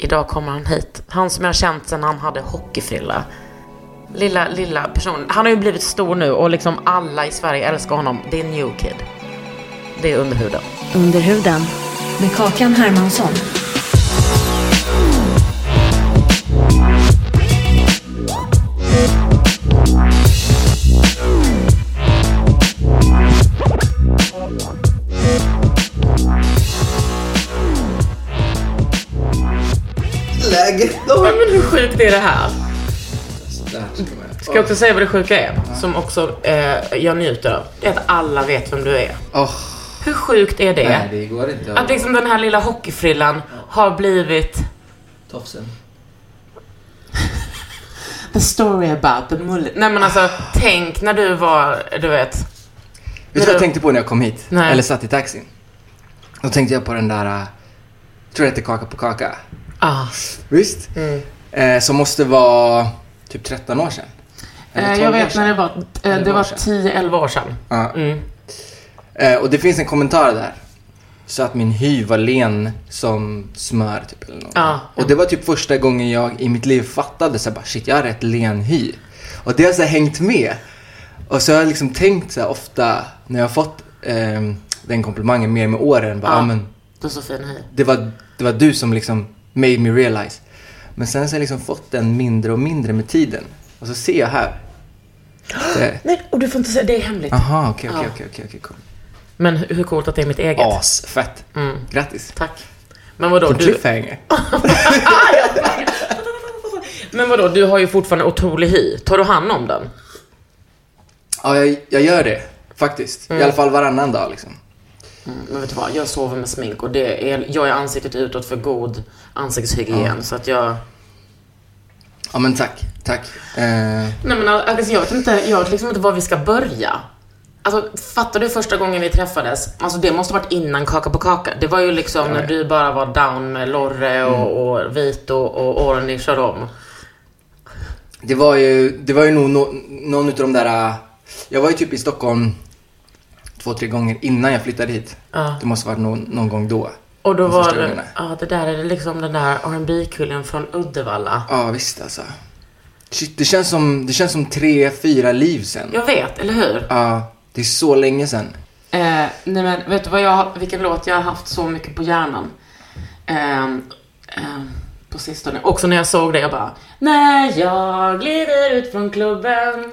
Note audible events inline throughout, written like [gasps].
Idag kommer han hit. Han som jag har känt sedan han hade hockeyfrilla. Lilla, lilla person. Han har ju blivit stor nu och liksom alla i Sverige älskar honom. Det är New Kid. Det är underhuden. Under huden med Kakan Hermansson. Läget Ja, men hur sjukt är det här? Ska jag också säga vad det sjuka är? Som också eh, jag njuter av. Det är att alla vet vem du är. Åh, Hur sjukt är det? nej det går inte. Att liksom den här lilla hockeyfrillan har blivit Tofsen. [laughs] the story about the mullet. Nej men alltså, tänk när du var, du vet. Vet du vad jag tänkte på när jag kom hit? Nej. Eller satt i taxin? Då tänkte jag på den där, äh, tror det heter Kaka på kaka. Ah. Visst? Mm. Eh, som måste vara typ 13 år sedan. Eh, 12 jag vet när det var, eh, det var år sedan. 10-11 år sedan. Ja. Mm. Eh, och det finns en kommentar där. Så att min hy var len som smör typ eller något. Ja. Och det var typ första gången jag i mitt liv fattade så här, bara shit jag har rätt len hy. Och det har så här, hängt med. Och så har jag liksom tänkt så här, ofta när jag har fått ehm, den komplimangen mer med åren. Bara, ja. men, Du har så fin hy. det, var, det var du som liksom made me realize. Men sen så har jag liksom fått den mindre och mindre med tiden. Och så ser jag här. [gasps] Det- Nej, och du får inte säga, det är hemligt. Aha, okej, okej, Ja. okej, okej, okej, cool. Men hur coolt att det är mitt eget. Asfett. Mm. Grattis. Tack. Men vadå, du... cliffhanger. [laughs] Men vadå, du har ju fortfarande otrolig hy. Tar du hand om den? Ja, jag, jag gör det. Faktiskt. Mm. I alla fall varannan dag liksom. Men vet du vad, jag sover med smink och det är, jag är ansiktet utåt för god ansiktshygien. Så att jag... Ja, men tack. Tack. Eh, Nej men alltså, jag vet inte, jag vet liksom inte var vi ska börja. Alltså fattar du första gången vi träffades? Alltså det måste varit innan Kaka på kaka. Det var ju liksom när du bara var down med Lorre och, och Vito och Orange och dem. det var ju, det var ju nog no, någon utav de där... äh, Jag var ju typ i Stockholm två, tre gånger innan jag flyttade hit. Ja. Det måste varit någon, någon gång då. Och då De var det, ja det där är liksom den där rb kullen från Uddevalla. Ja, visst alltså. Shit, det känns som, det känns som tre, fyra liv sen. Jag vet, eller hur? Ja, det är så länge sen. Eh, nej men vet du vad jag, vilken låt jag har haft så mycket på hjärnan? Ehm, ehm, på sistone. Också när jag såg det, jag bara När jag glider ut från klubben.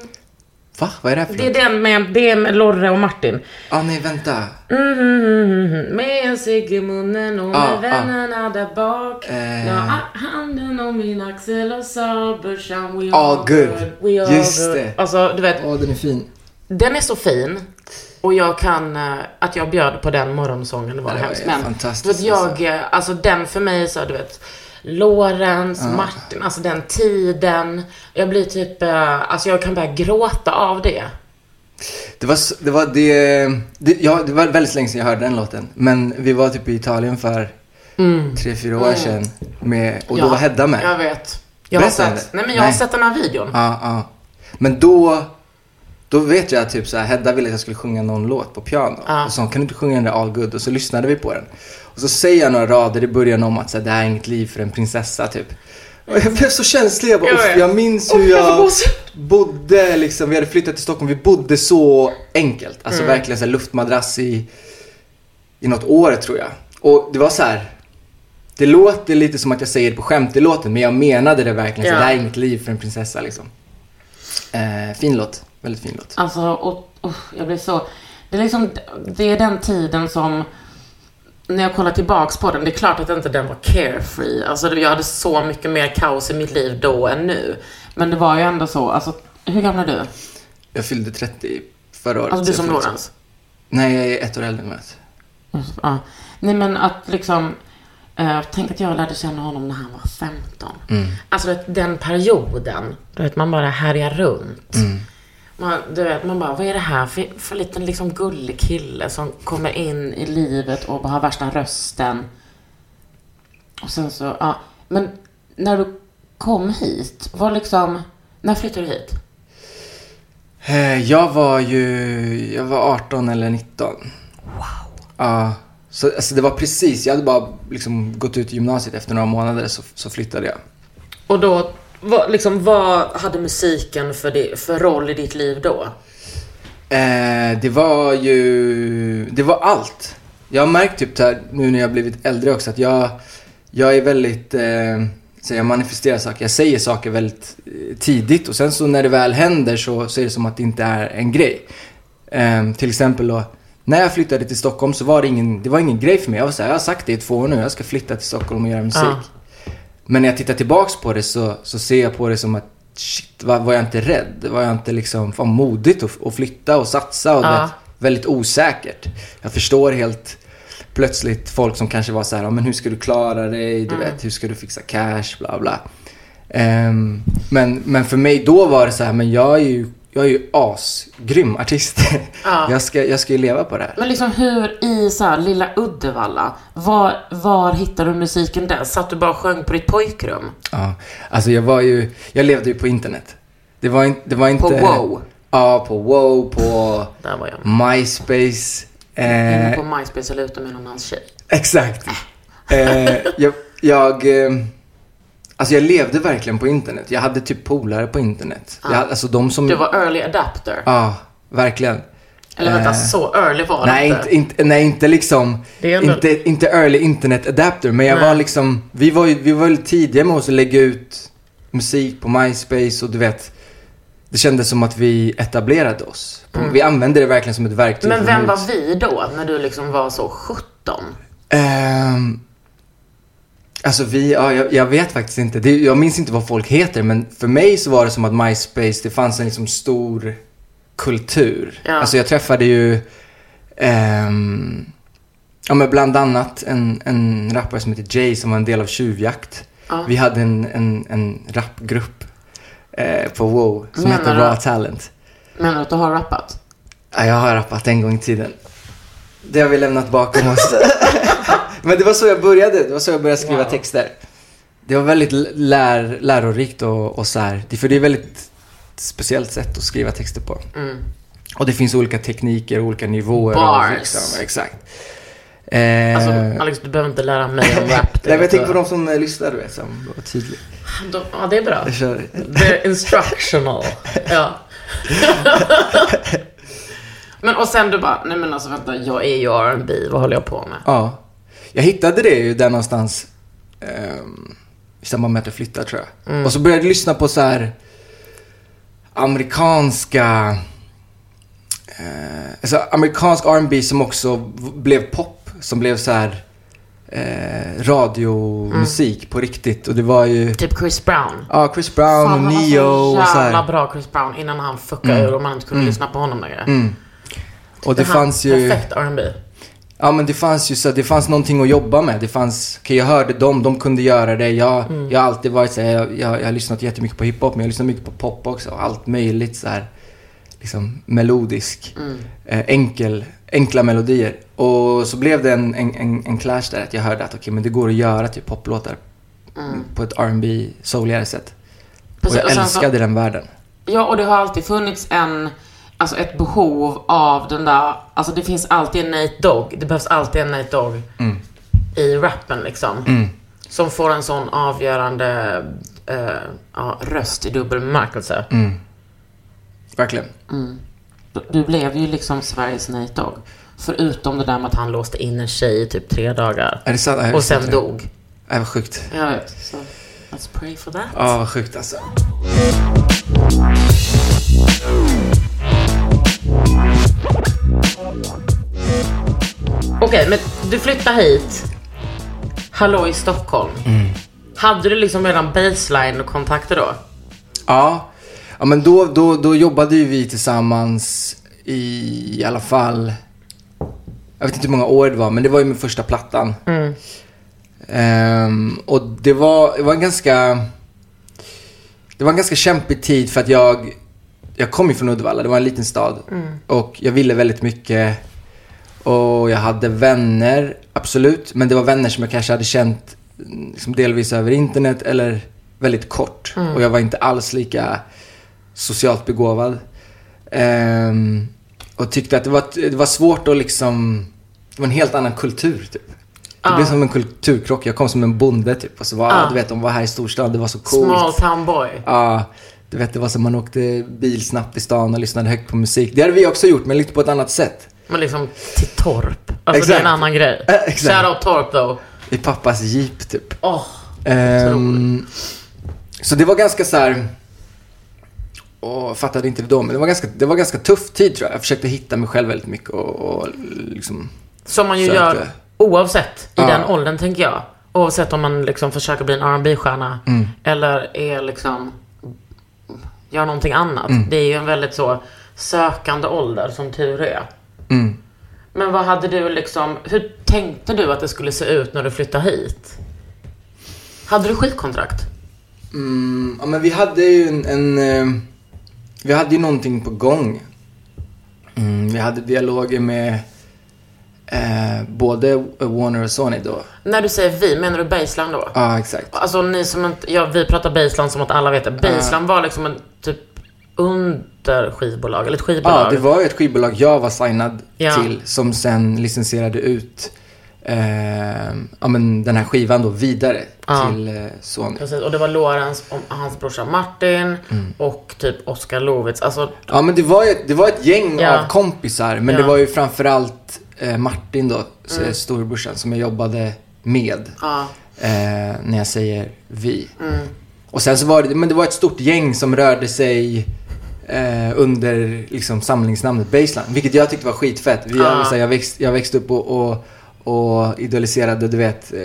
Va? Vad är det här för Det är något? den med, det är med Lorre och Martin. Ah, nej, vänta. Mhm, med en cigg i munnen och med Ah, ah. vännerna där bak. Eh. Jag har handen om min axel och sa brorsan we Ah, all good. We all Just good. det. Alltså, du vet, Åh, den är fin. den är så fin. Och jag kan, eh, att jag bjöd på den morgonsången, var det var hemskt. ju Men, fantastiskt, du vet, jag, eh, alltså den för mig så, du vet, Lorentz, Martin, alltså den tiden. Jag blir typ, eh, alltså jag kan börja gråta av det. Det var, det var det, det, ja, det var väldigt länge sedan jag hörde den låten. Men vi var typ i Italien för tre, fyra år sedan. Med, och då Ja, var Hedda med. Jag vet. Jag har sett, nej men jag har Nej. sett den här videon. Ja, ja. Men då, då vet jag typ så här, Hedda ville att jag skulle sjunga någon låt på piano. Ja. Och så hon kan du inte sjunga den där All Good? Och så lyssnade vi på den. Och så säger jag några rader i början om att så här, det här är inget liv för en prinsessa typ. Och jag blev så känslig. Jag, bara, Jag "Uff, vet. jag minns hur jag bodde liksom. Vi hade flyttat till Stockholm. Vi bodde så enkelt. Alltså Mm. verkligen så här luftmadrass i, i något år tror jag. Och det var så här. Det låter lite som att jag säger det på skämt i låten, men jag menade det verkligen. Så Ja. det här är inget liv för en prinsessa liksom. Eh, fin låt. Väldigt fin låt. Alltså, och, och, jag blir så... Det är liksom, det är den tiden som... När jag kollar tillbaks på den, det är klart att inte den var carefree. Alltså, jag hade så mycket mer kaos i mitt liv då än nu. Men det var ju ändå så, alltså, hur gammal är du? Jag fyllde 30 förra året. Alltså, du som Lorentz? Nej, jag är ett år äldre än Matt. Ja. Nej, men att liksom... eh, tänk att jag lärde känna honom när han var 15. Alltså, du vet, den perioden, du vet, man bara härjar runt. Man, du vet, man bara, vad är det här för, för liten liksom gullig kille som kommer in i livet och bara har värsta rösten. Och sen så, ja. Men när du kom hit, var liksom, när flyttade du hit? Eh, jag var ju, jag var 18 eller 19. Wow. Ja. Så alltså, det var precis, jag hade bara liksom gått ut gymnasiet efter några månader så, så flyttade jag. Och då, vad, liksom, vad hade musiken för, det, för roll i ditt liv då? Eh, det var ju, det var allt. Jag har märkt typ här, nu när jag blivit äldre också att jag, jag är väldigt, eh, så jag manifesterar saker, jag säger saker väldigt eh, tidigt och sen så när det väl händer så, så är det som att det inte är en grej. Eh, till exempel då, när jag flyttade till Stockholm så var det ingen, det var ingen grej för mig. Jag var så här, jag har sagt det i två år nu, jag ska flytta till Stockholm och göra musik. Ja. Men när jag tittar tillbaks på det så, så ser jag på det som att shit, var, var jag inte rädd? Var jag inte liksom, fan modigt att, att flytta och satsa och Ja. vet, väldigt osäkert. Jag förstår helt plötsligt folk som kanske var så här, "Ja, men hur ska du klara dig? Du vet, hur ska du fixa cash? Bla bla. Ehm, men, men för mig då var det så här, men jag är ju, jag är ju asgrym artist. Ja. [laughs] jag, ska, jag ska ju leva på det här. Men liksom hur i så här, lilla Uddevalla, var, var hittade du musiken där? Satt du bara och sjöng på ditt pojkrum? Ja, alltså jag var ju, jag levde ju på internet. Det var, in, det var inte... På Wow? Ja, på Wow, på Där var jag. MySpace. Inne Eh, på MySpace och lutade med någon annans tjej. exakt. Eh, jag, jag, eh, alltså jag levde verkligen på internet. Jag hade typ polare på internet. Jag, hade- alltså de som... Du var early adapter. Ja, verkligen. Eller vänta, Eh, så early var Nej det inte, inte, nej, inte liksom, ändå- inte, inte early internet adapter, men jag Nej. var liksom, vi var ju, vi var väl tidiga med oss att lägga ut musik på MySpace och du vet, det kändes som att vi etablerade oss. Vi använde det verkligen som ett verktyg Mm. Men vem var vi då, när du liksom var så 17? Ehm, alltså vi, ja, jag, jag vet faktiskt inte. Det, jag minns inte vad folk heter, men för mig så var det som att MySpace, det fanns en liksom stor kultur. Ja. Alltså jag träffade ju, ehm, ja men bland annat en, en rappare som heter Jay som var en del av Tjuvjakt. Ja. Vi hade en, en, en rapgrupp eh, på WoW som Menar hette du? Raw Talent. Menar du att du har rappat? Ja, jag har rappat en gång i tiden. Det har vi lämnat bakom oss. [laughs] Men det var så jag började. Det var så jag började skriva Wow. texter. Det var väldigt lär, lärorikt och, och så här. Det- För det är väldigt speciellt sätt att skriva texter på. Mm. Och det finns olika tekniker och olika nivåer. Bars. Av, liksom, exakt. Eh, Alltså, Alex, du behöver inte lära mig om rap. [laughs] nej, men jag tänker på de som eh, lyssnar, du vet, som var tydliga. de... Ja, det är bra. Kör. They're instructional. [laughs] ja. [laughs] men och sen du bara, nej men alltså vänta, jag är ju R&B, vad håller jag på med? Ja. Jag hittade det ju där någonstans ehm, i samband med att jag flyttade tror jag. Mm. Och så började jag lyssna på så här amerikanska eh, alltså amerikansk R&B som också blev pop. Som blev så här eh, radiomusik på riktigt. Och det var ju Typ Chris Brown. ja, Chris Brown Fan, och Neo och så jävla bra Chris Brown innan han fuckade ur och man inte kunde lyssna på honom längre. Mm. Och det, här, fanns ju... Perfekt R&B. Ja men det fanns ju så, det fanns någonting att jobba med. Det fanns, okej jag hörde dem, de kunde göra det. Jag, Mm. jag har alltid varit så här, jag, jag, jag har lyssnat jättemycket på hiphop men jag har lyssnat mycket på pop också. Allt möjligt så här, liksom melodisk, Mm. eh, enkel, enkla melodier. Och så blev det en, en, en, en clash där att jag hörde att okej men det går att göra typ poplåtar på ett R&B souligare sätt. Mm. Precis, och jag och sen så- älskade den världen. Ja, och det har alltid funnits en, alltså ett behov av den där, alltså det finns alltid en Nate Dogg. Det behövs alltid en Nate Dogg i rappen liksom. Som får en sån avgörande eh, ja, röst i dubbel bemärkelse. Verkligen. Du- Du blev ju liksom Sveriges Nate Dogg. Förutom det där med att han låste in en tjej i typ tre dagar. Är det sant? Och sen det. dog. Det var sjukt. Jag vet. Så let's pray for that. Ja, vad sjukt alltså. Okej, men du flyttar hit. Hallå i Stockholm. Hade du liksom redan baseline-kontakter då? Ja, ja men då, då, då jobbade ju vi tillsammans i, i alla fall, jag vet inte hur många år det var, men det var ju min första plattan. Ehm, och det var, det var en ganska, det var en ganska kämpig tid för att jag, jag kom ju från Uddevalla, det var en liten stad. Och jag ville väldigt mycket. Och jag hade vänner, absolut. Men det var vänner som jag kanske hade känt mm, liksom delvis över internet eller väldigt kort. Och jag var inte alls lika socialt begåvad. Ehm, och tyckte att det var, det var svårt att liksom... Det var en helt annan kultur typ. Det blev som en kulturkrock. Jag kom som en bonde typ. Och så var, Ja. du vet, de var här i storstan. Det var så coolt. Small town boy. Ja, du vet det var som man åkte bil snabbt i stan och lyssnade högt på musik. Det hade vi också gjort, men lite på ett annat sätt. Men liksom till Torp. Alltså det är en Exakt. annan grej. Eh, exakt. Shoutout Torp though. I pappas jeep typ. Åh. Ehm, så det var ganska så här. Jag fattade inte det då, men det var ganska, det var ganska tuff tid tror jag. Jag försökte hitta mig själv väldigt mycket och, och liksom... Som man ju Sökte. gör oavsett i Ja. den åldern tänker jag. Oavsett om man liksom försöker bli en rb stjärna Mm. eller är liksom gör någonting annat. Mm. Det är ju en väldigt så sökande ålder som tur är. Mm. Men vad hade du liksom, hur tänkte du att det skulle se ut när du flyttade hit? Hade du skitkontrakt? Mm, ja, men vi hade ju en... en eh, vi hade ju någonting på gång. Mm, vi hade dialoger med eh, både Warner och Sony då. När du säger vi, menar du Baseline då? Ja, exakt. Alltså ni som inte, ja vi pratar Baseline som att alla vet det. Baseline var liksom en typ underskivbolag, eller ett skivbolag. Ja, det var ju ett skivbolag jag var signad Ja. till som sen licensierade ut eh, ja, men den här skivan då vidare till eh, Sony. Precis, och det var Lorenz och hans brorsa Martin Mm. och typ Oskar Lovitz. Alltså, Ja, men det var ju det var ett gäng Ja. av kompisar, men det var ju framförallt eh, Martin då, mm. storebrorsan, som jag jobbade med. ja. Eh, när jag säger vi. Mm. Och sen så var det, men det var ett stort gäng som rörde sig eh, under liksom samlingsnamnet Baseline. Vilket jag tyckte var skitfett. Vi, Ja. alltså, jag, växt, jag växte upp och, och, och idoliserade, du vet, eh,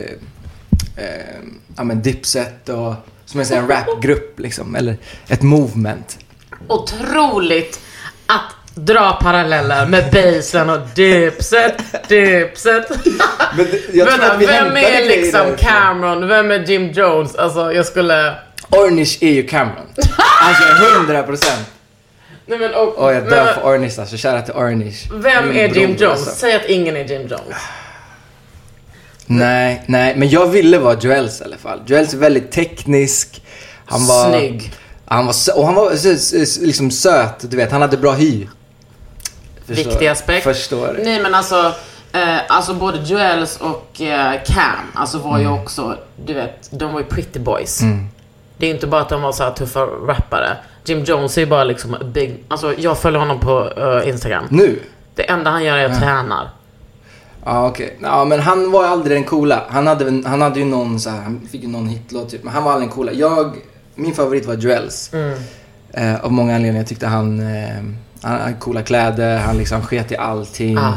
eh, ja men Dipset och som jag säger, en rapgrupp liksom. Eller ett movement. Otroligt att dra paralleller med Baseline och Dipset, Dipset. Men jag tror Vänta, att vi vem är liksom. Cameron? Vem är Jim Jones? Alltså jag skulle... Ornish är ju Cameron. Alltså 100 procent. Nej men, och, Och jag men, dör för Ornish alltså. Shoutout till Ornish. Vem Min är Jim bror, Jones? alltså. Säg att ingen är Jim Jones. Nej, nej, men jag ville vara Joels i alla fall. Joels är väldigt teknisk. Han var... Snygg. Han var och han var liksom söt, du vet. Han hade bra hy. Viktig aspekt. Förstår. Nej men alltså, eh, alltså både Joels och eh, Cam, alltså var ju också, du vet, de var ju pretty boys. Det är inte bara att de var så här tuffa rappare. Jim Jones är ju bara liksom big, alltså jag följer honom på eh, Instagram. Nu? Det enda han gör är att tränar. Ja, okej. Ja, men han var aldrig den coola. Han hade, väl- han hade ju någon så här, han fick ju någon hitlåt typ. Men han var aldrig den coola. Jag, min favorit var Joels. Eh, av många anledningar. Jag tyckte han, eh, han hade coola kläder, han liksom sket i allting. Ah.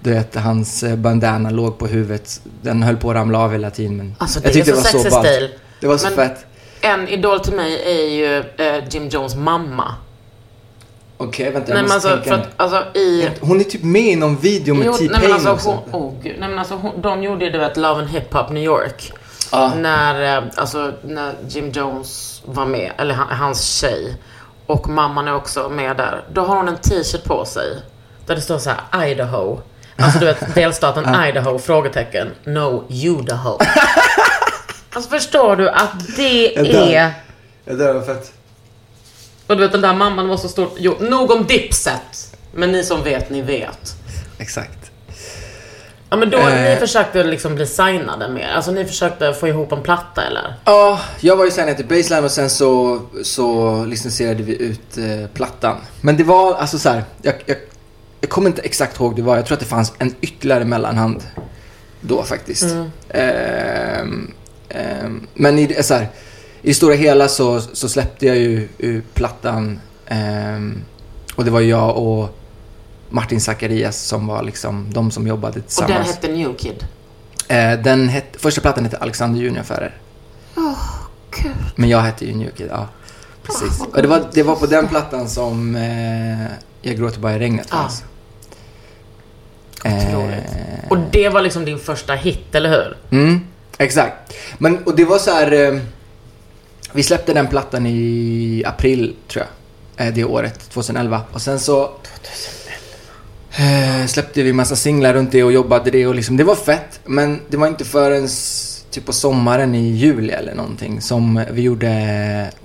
Du vet, hans eh, bandana låg på huvudet. Den höll på att ramla av hela tiden. Men Alltså, det jag tyckte är så sexy ballt. stil. Det var så Men- fett. En idol till mig är ju eh, Jim Jones mamma. Okej, vänta. Jag Nej men måste alltså, tänka att, alltså i... Hon är typ med i någon video med T-Pain alltså, också. hon, oh, gud. nej men alltså hon, de gjorde ju du vet Love and Hip Hop New York. Ja. När, eh, alltså, när Jim Jones var med, eller han, hans tjej. Och mamman är också med där. Då har hon en t-shirt på sig. Där det står så här Idaho. Alltså du vet [laughs] delstaten Idaho? Frågetecken. No, Idaho. [laughs] alltså förstår du att det Jag är... Ja, det var fett. Och du vet den där mamman var så stor. Jo, nog om Dipset. Men ni som vet, ni vet. Exakt. Ja men då, Eh. ni försökte liksom bli signade mer? Alltså ni försökte få ihop en platta eller? Ja, jag var ju signad till Baseline och sen så, så licensierade vi ut eh, plattan. Men det var alltså så här, jag, jag, jag kommer inte exakt ihåg det var. Jag tror att det fanns en ytterligare mellanhand då faktiskt. Ehm, Ehm, men i, så här, i det stora hela så, så släppte jag ju, ju plattan. ehm, och det var jag och Martin Zacharias som var liksom de som jobbade Och tillsammans. den hette New Kid. Eh, den het, första plattan hette Alexander Junior-affärer. Kul. Men jag hette ju New Kid, ja. Precis. och det var, det var på den plattan som eh, Jag gråter bara i regnet fanns. Otroligt. Eh, Och det var liksom din första hit, eller hur? Mm, exakt. Men, och det var så här... Eh, vi släppte den plattan i april, tror jag. Eh, det året, 2011. Och sen så... Eh, släppte vi massa singlar runt det och jobbade det och liksom, det var fett. Men det var inte förrän typ på sommaren i juli eller någonting som vi gjorde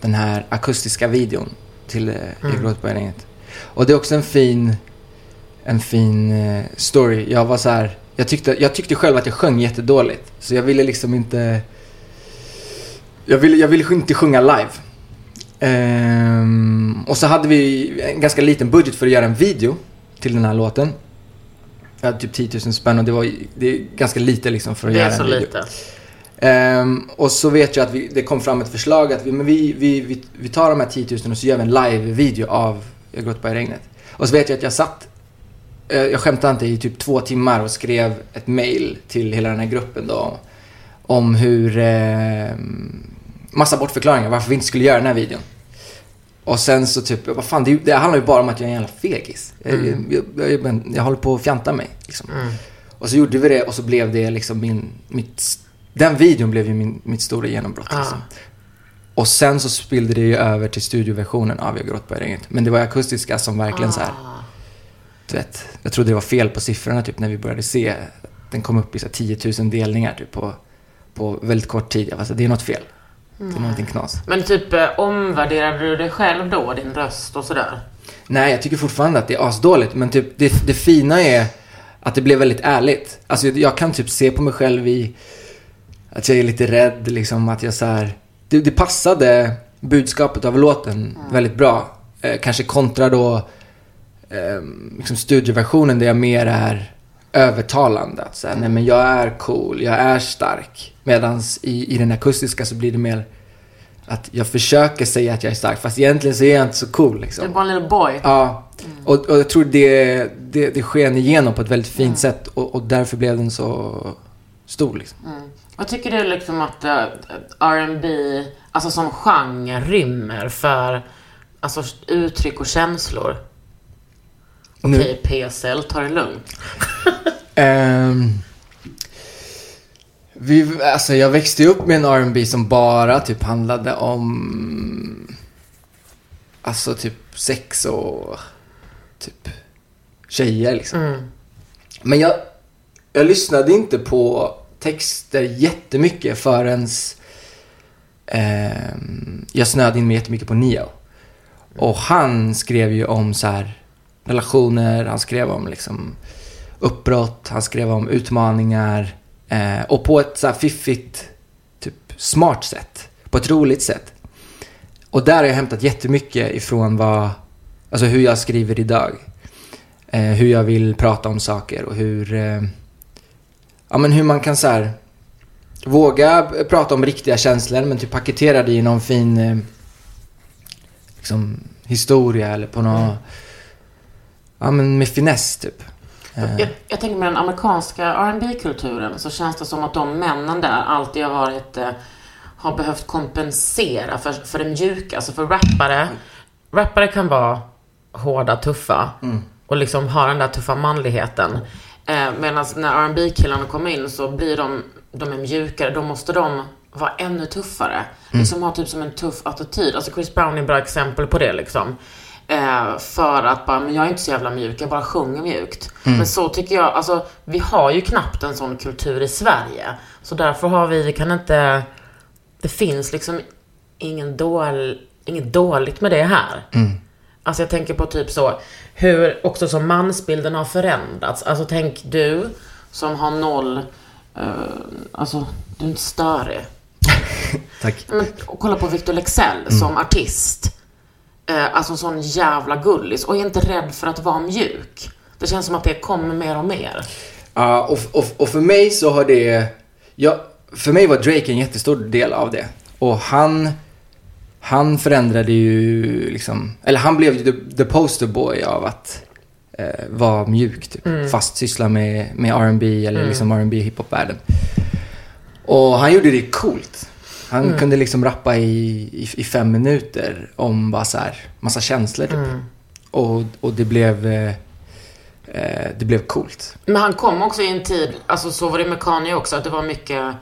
den här akustiska videon till eh, på regnet. Och det är också en fin, en fin eh, story. Jag var så här, jag tyckte, jag tyckte själv att jag sjöng jättedåligt. Så jag ville liksom inte, jag ville, jag ville inte sjunga live. Ehm, och så hade vi en ganska liten budget för att göra en video till den här låten. Jag hade typ 10 000 spänn och det var det är ganska lite liksom för att Det göra är så en video. lite. Ehm, och så vet jag att vi, det kom fram ett förslag att vi, men vi, vi, vi, vi tar de här 10 000 och så gör vi en live-video av Jag gråter bara i regnet. Och så vet jag att jag satt, eh, jag skämtar inte, i typ två timmar och skrev ett mail till hela den här gruppen då. Om hur, eh, massa bortförklaringar varför vi inte skulle göra den här videon. Och sen så typ, vad fan, det, det handlar ju bara om att jag är en jävla fegis. Jag, jag, jag, jag, jag håller på att fjanta mig. Liksom. Och så gjorde vi det och så blev det liksom min, mitt, den videon blev ju min, mitt stora genombrott. Ah. Liksom. Och sen så spillde det ju över till studioversionen av Jag gråter på regnet. Men det var akustiska som verkligen så här, Ah. du vet, jag trodde det var fel på siffrorna typ när vi började se. Den kom upp i så här 10 000 delningar typ på, på väldigt kort tid. Jag var så det är något fel. Det är någonting knas. Men typ, eh, omvärderade du dig själv då, din röst och sådär? Nej, jag tycker fortfarande att det är asdåligt. Men typ, det, det fina är att det blev väldigt ärligt. Alltså jag, kan typ se på mig själv i att jag är lite rädd, liksom att jag så här, det, det passade budskapet av låten väldigt bra. Eh, kanske kontra då eh, liksom studioversionen där jag mer är övertalande. Att säga, nej men jag är cool, jag är stark. Medans i, i den akustiska så blir det mer att jag försöker säga att jag är stark, fast egentligen så är jag inte så cool liksom. Du är bara en liten boy. Ja, och, och jag tror det, det, det sken igenom på ett väldigt fint sätt och, och därför blev den så stor liksom. Vad tycker du liksom att uh, R&B, alltså som genre, rymmer för alltså, uttryck och känslor? Okej, PSL, ta det lugnt. Ehm, vi, alltså jag växte upp med en R&B som bara typ handlade om Alltså typ sex och typ tjejer liksom. Mm. Men jag, jag lyssnade inte på texter jättemycket förrän ehm, jag snöade in mig jättemycket på Neo. Och han skrev ju om så här relationer, han skrev om liksom uppbrott, han skrev om utmaningar. Eh, och på ett så här fiffigt, typ smart sätt. På ett roligt sätt. Och där har jag hämtat jättemycket ifrån vad, alltså hur jag skriver idag. Eh, hur jag vill prata om saker och hur, eh, ja men hur man kan så här våga prata om riktiga känslor men typ paketera det i någon fin eh, liksom historia eller på något, ja men med finess typ. Eh, Jag, jag tänker med den amerikanska rb kulturen så känns det som att de männen där alltid har varit, eh, har behövt kompensera för, för det mjuka. Alltså för rappare, rappare kan vara hårda, tuffa och liksom ha den där tuffa manligheten. Eh, Medan när rb killarna kommer in så blir de, de är mjukare, då måste de vara ännu tuffare. Liksom ha typ som en tuff attityd. Alltså Chris Brown är ett bra exempel på det liksom. Eh, för att bara, men jag är inte så jävla mjuk, jag bara sjunger mjukt. Men så tycker jag, alltså vi har ju knappt en sån kultur i Sverige. Så därför har vi, vi kan inte, det finns liksom ingen dål, inget dåligt med det här. Alltså jag tänker på typ så, hur också som mansbilden har förändrats. Alltså tänk du som har noll, eh, alltså du är inte störig. [laughs] Tack. Men, och kolla på Victor Lexell som artist. Eh, alltså en sån jävla gullis och är inte rädd för att vara mjuk. Det känns som att det kommer mer och mer. Ja, och, och, och för mig så har det... Jag, för mig var Drake en jättestor del av det. Och han, han förändrade ju liksom, eller han blev ju the, the poster boy av att eh, vara mjuk, typ. Fast syssla med, med R&B eller liksom R&B hiphop-världen. Och han gjorde det coolt. Han kunde liksom rappa i, i, i fem minuter om bara så här, massa känslor typ. Och, och det blev, eh, eh, det blev coolt. Men han kom också i en tid, alltså så var det med Kanye också, att det var mycket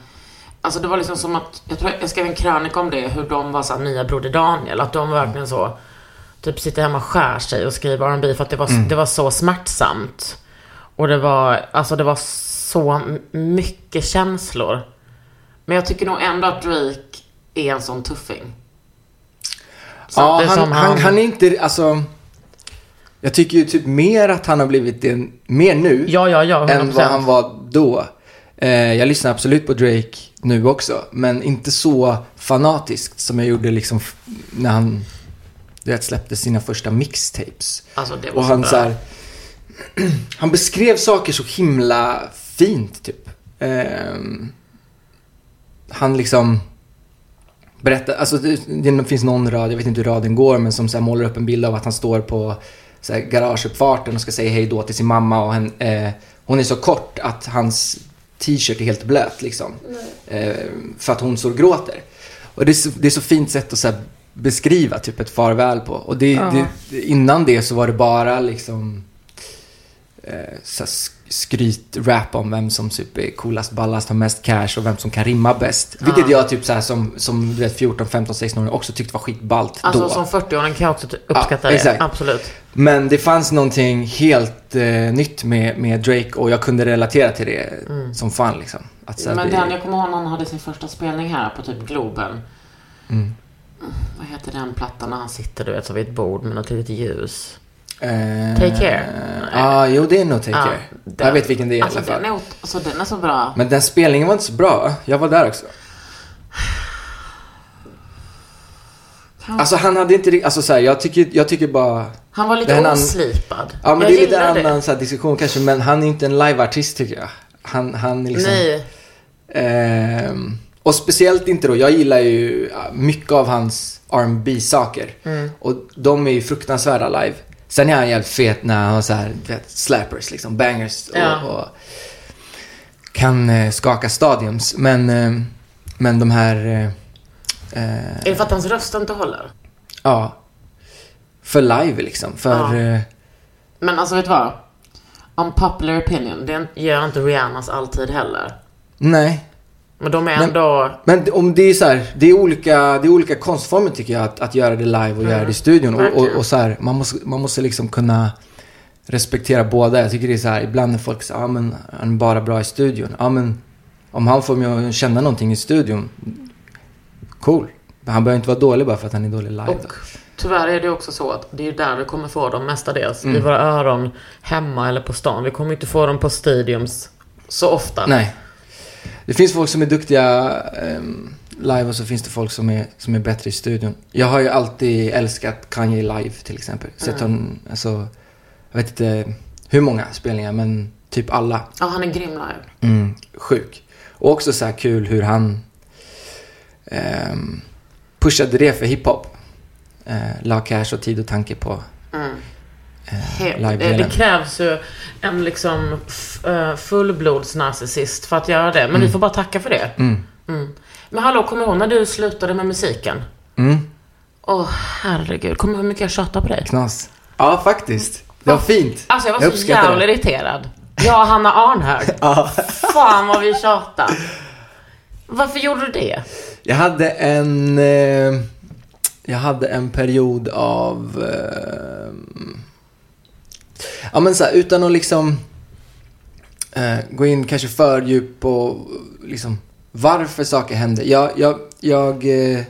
Alltså det var liksom som att, jag tror jag skrev en krönika om det, hur de var såhär nya Broder Daniel. Att de verkligen så, typ sitter hemma och skär sig och skriver R&B för att det var, det var så smärtsamt. Och det var, alltså det var så mycket känslor. Men jag tycker nog ändå att Drake är en sån tuffing. Ja, Samtidigt han, som han, han är inte, alltså... Jag tycker ju typ mer att han har blivit det mer nu Ja, ja, ja, 100%. än vad han var då. Eh, jag lyssnar absolut på Drake nu också, men inte så fanatiskt som jag gjorde liksom när han du vet, släppte sina första mixtapes. Alltså Och så han bra. så här, [clears throat] Han beskrev saker så himla fint, typ. Ehm, han liksom berättar, alltså det, det finns någon rad, jag vet inte hur raden går, men som så här målar upp en bild av att han står på så här, garageuppfarten och ska säga hej då till sin mamma och han, eh, hon är så kort att hans t-shirt är helt blöt liksom. Eh, för att hon så gråter. Och det är så, det är så fint sätt att så här, beskriva typ ett farväl på. Och det, det, innan det så var det bara liksom eh, så skryt-rap om vem som typ är coolast, ballast, har mest cash och vem som kan rimma bäst. Vilket jag typ så här som, som du vet 14, 15, 16 år också tyckte var skitballt Alltså då. som 40-åring kan jag också uppskatta Ja, det. exakt. Absolut. Men det fanns någonting helt eh, nytt med, med Drake och jag kunde relatera till det som fan liksom. Att, så här, Men det, den, jag kommer ihåg när han hade sin första spelning här på typ Globen. Mm. Vad heter den plattan när han sitter du vet så vid ett bord med något litet ljus? Eh, Take Care? Ja, ah, jo det är nog Take Ja, Care. den- Jag vet vilken det är alltså, i alla fall. Den är, alltså den är så bra. Men den spelningen var inte så bra. Jag var där också. Alltså han hade inte riktigt, alltså så här, jag tycker, jag tycker bara... Han var lite annan- oslipad. Ja men jag det är lite annan så här, diskussion kanske, men han är inte en liveartist tycker jag. Han, han är liksom... Nej. Ehm, och speciellt inte då, jag gillar ju mycket av hans R&B saker Mm. Och de är ju fruktansvärda live. Sen är han jävligt fet när han har så här, vet, slappers liksom, bangers och, Ja. och kan eh, skaka stadiums. Men, eh, men de här, eh, eh, Är det för att hans röst inte håller? ja, för live liksom. För, Ja. eh, Men alltså vet du vad? Unpopular opinion, det gör inte Rihannas alltid heller. nej. Men de är Men- ändå... Men om det är så här, det är olika, det är olika konstformer tycker jag att, att göra det live och göra det i studion. Och, och, Mm. och så här, man måste, man måste liksom kunna respektera båda. Jag tycker det är så här, ibland när folk säger, ja men han är bara bra i studion. Ja men, om han får mig att känna någonting i studion, cool. Men han behöver inte vara dålig bara för att han är dålig live. Och då. tyvärr är det också så att det är där vi kommer få dem mestadels. Mm. I våra öron, hemma eller på stan. Vi kommer inte få dem på stadiums så ofta. Nej. Det finns folk som är duktiga ehm, live och så finns det folk som är, som är bättre i studion. Jag har ju alltid älskat Kanye live till exempel. Sett honom, alltså, jag vet inte hur många spelningar men typ alla. Ja, han är grym live. Mm, sjuk. Och också så här kul hur han ehm, pushade det för hiphop. Eh, la cash och tid och tanke på Mm. Eh, He- det, krävs ju en liksom eh, fullblodsnarcissist för att göra det. Men vi får bara tacka för det. Mm. Mm. Men hallå, kommer du ihåg när du slutade med musiken? Mm, Åh, herregud. Kommer du hur mycket jag tjatade på dig? knas. Ja, faktiskt. Det var fint. Alltså jag var så uppskattar jävla det. irriterad. Jag och Hanna Arnhög. [laughs] Ja. Fan vad vi tjatade. Varför gjorde du det? Jag hade en... Eh, jag hade en period av... Eh, ja men så här, utan att liksom eh, gå in kanske för djup på liksom varför saker hände. Jag, jag, jag, eh,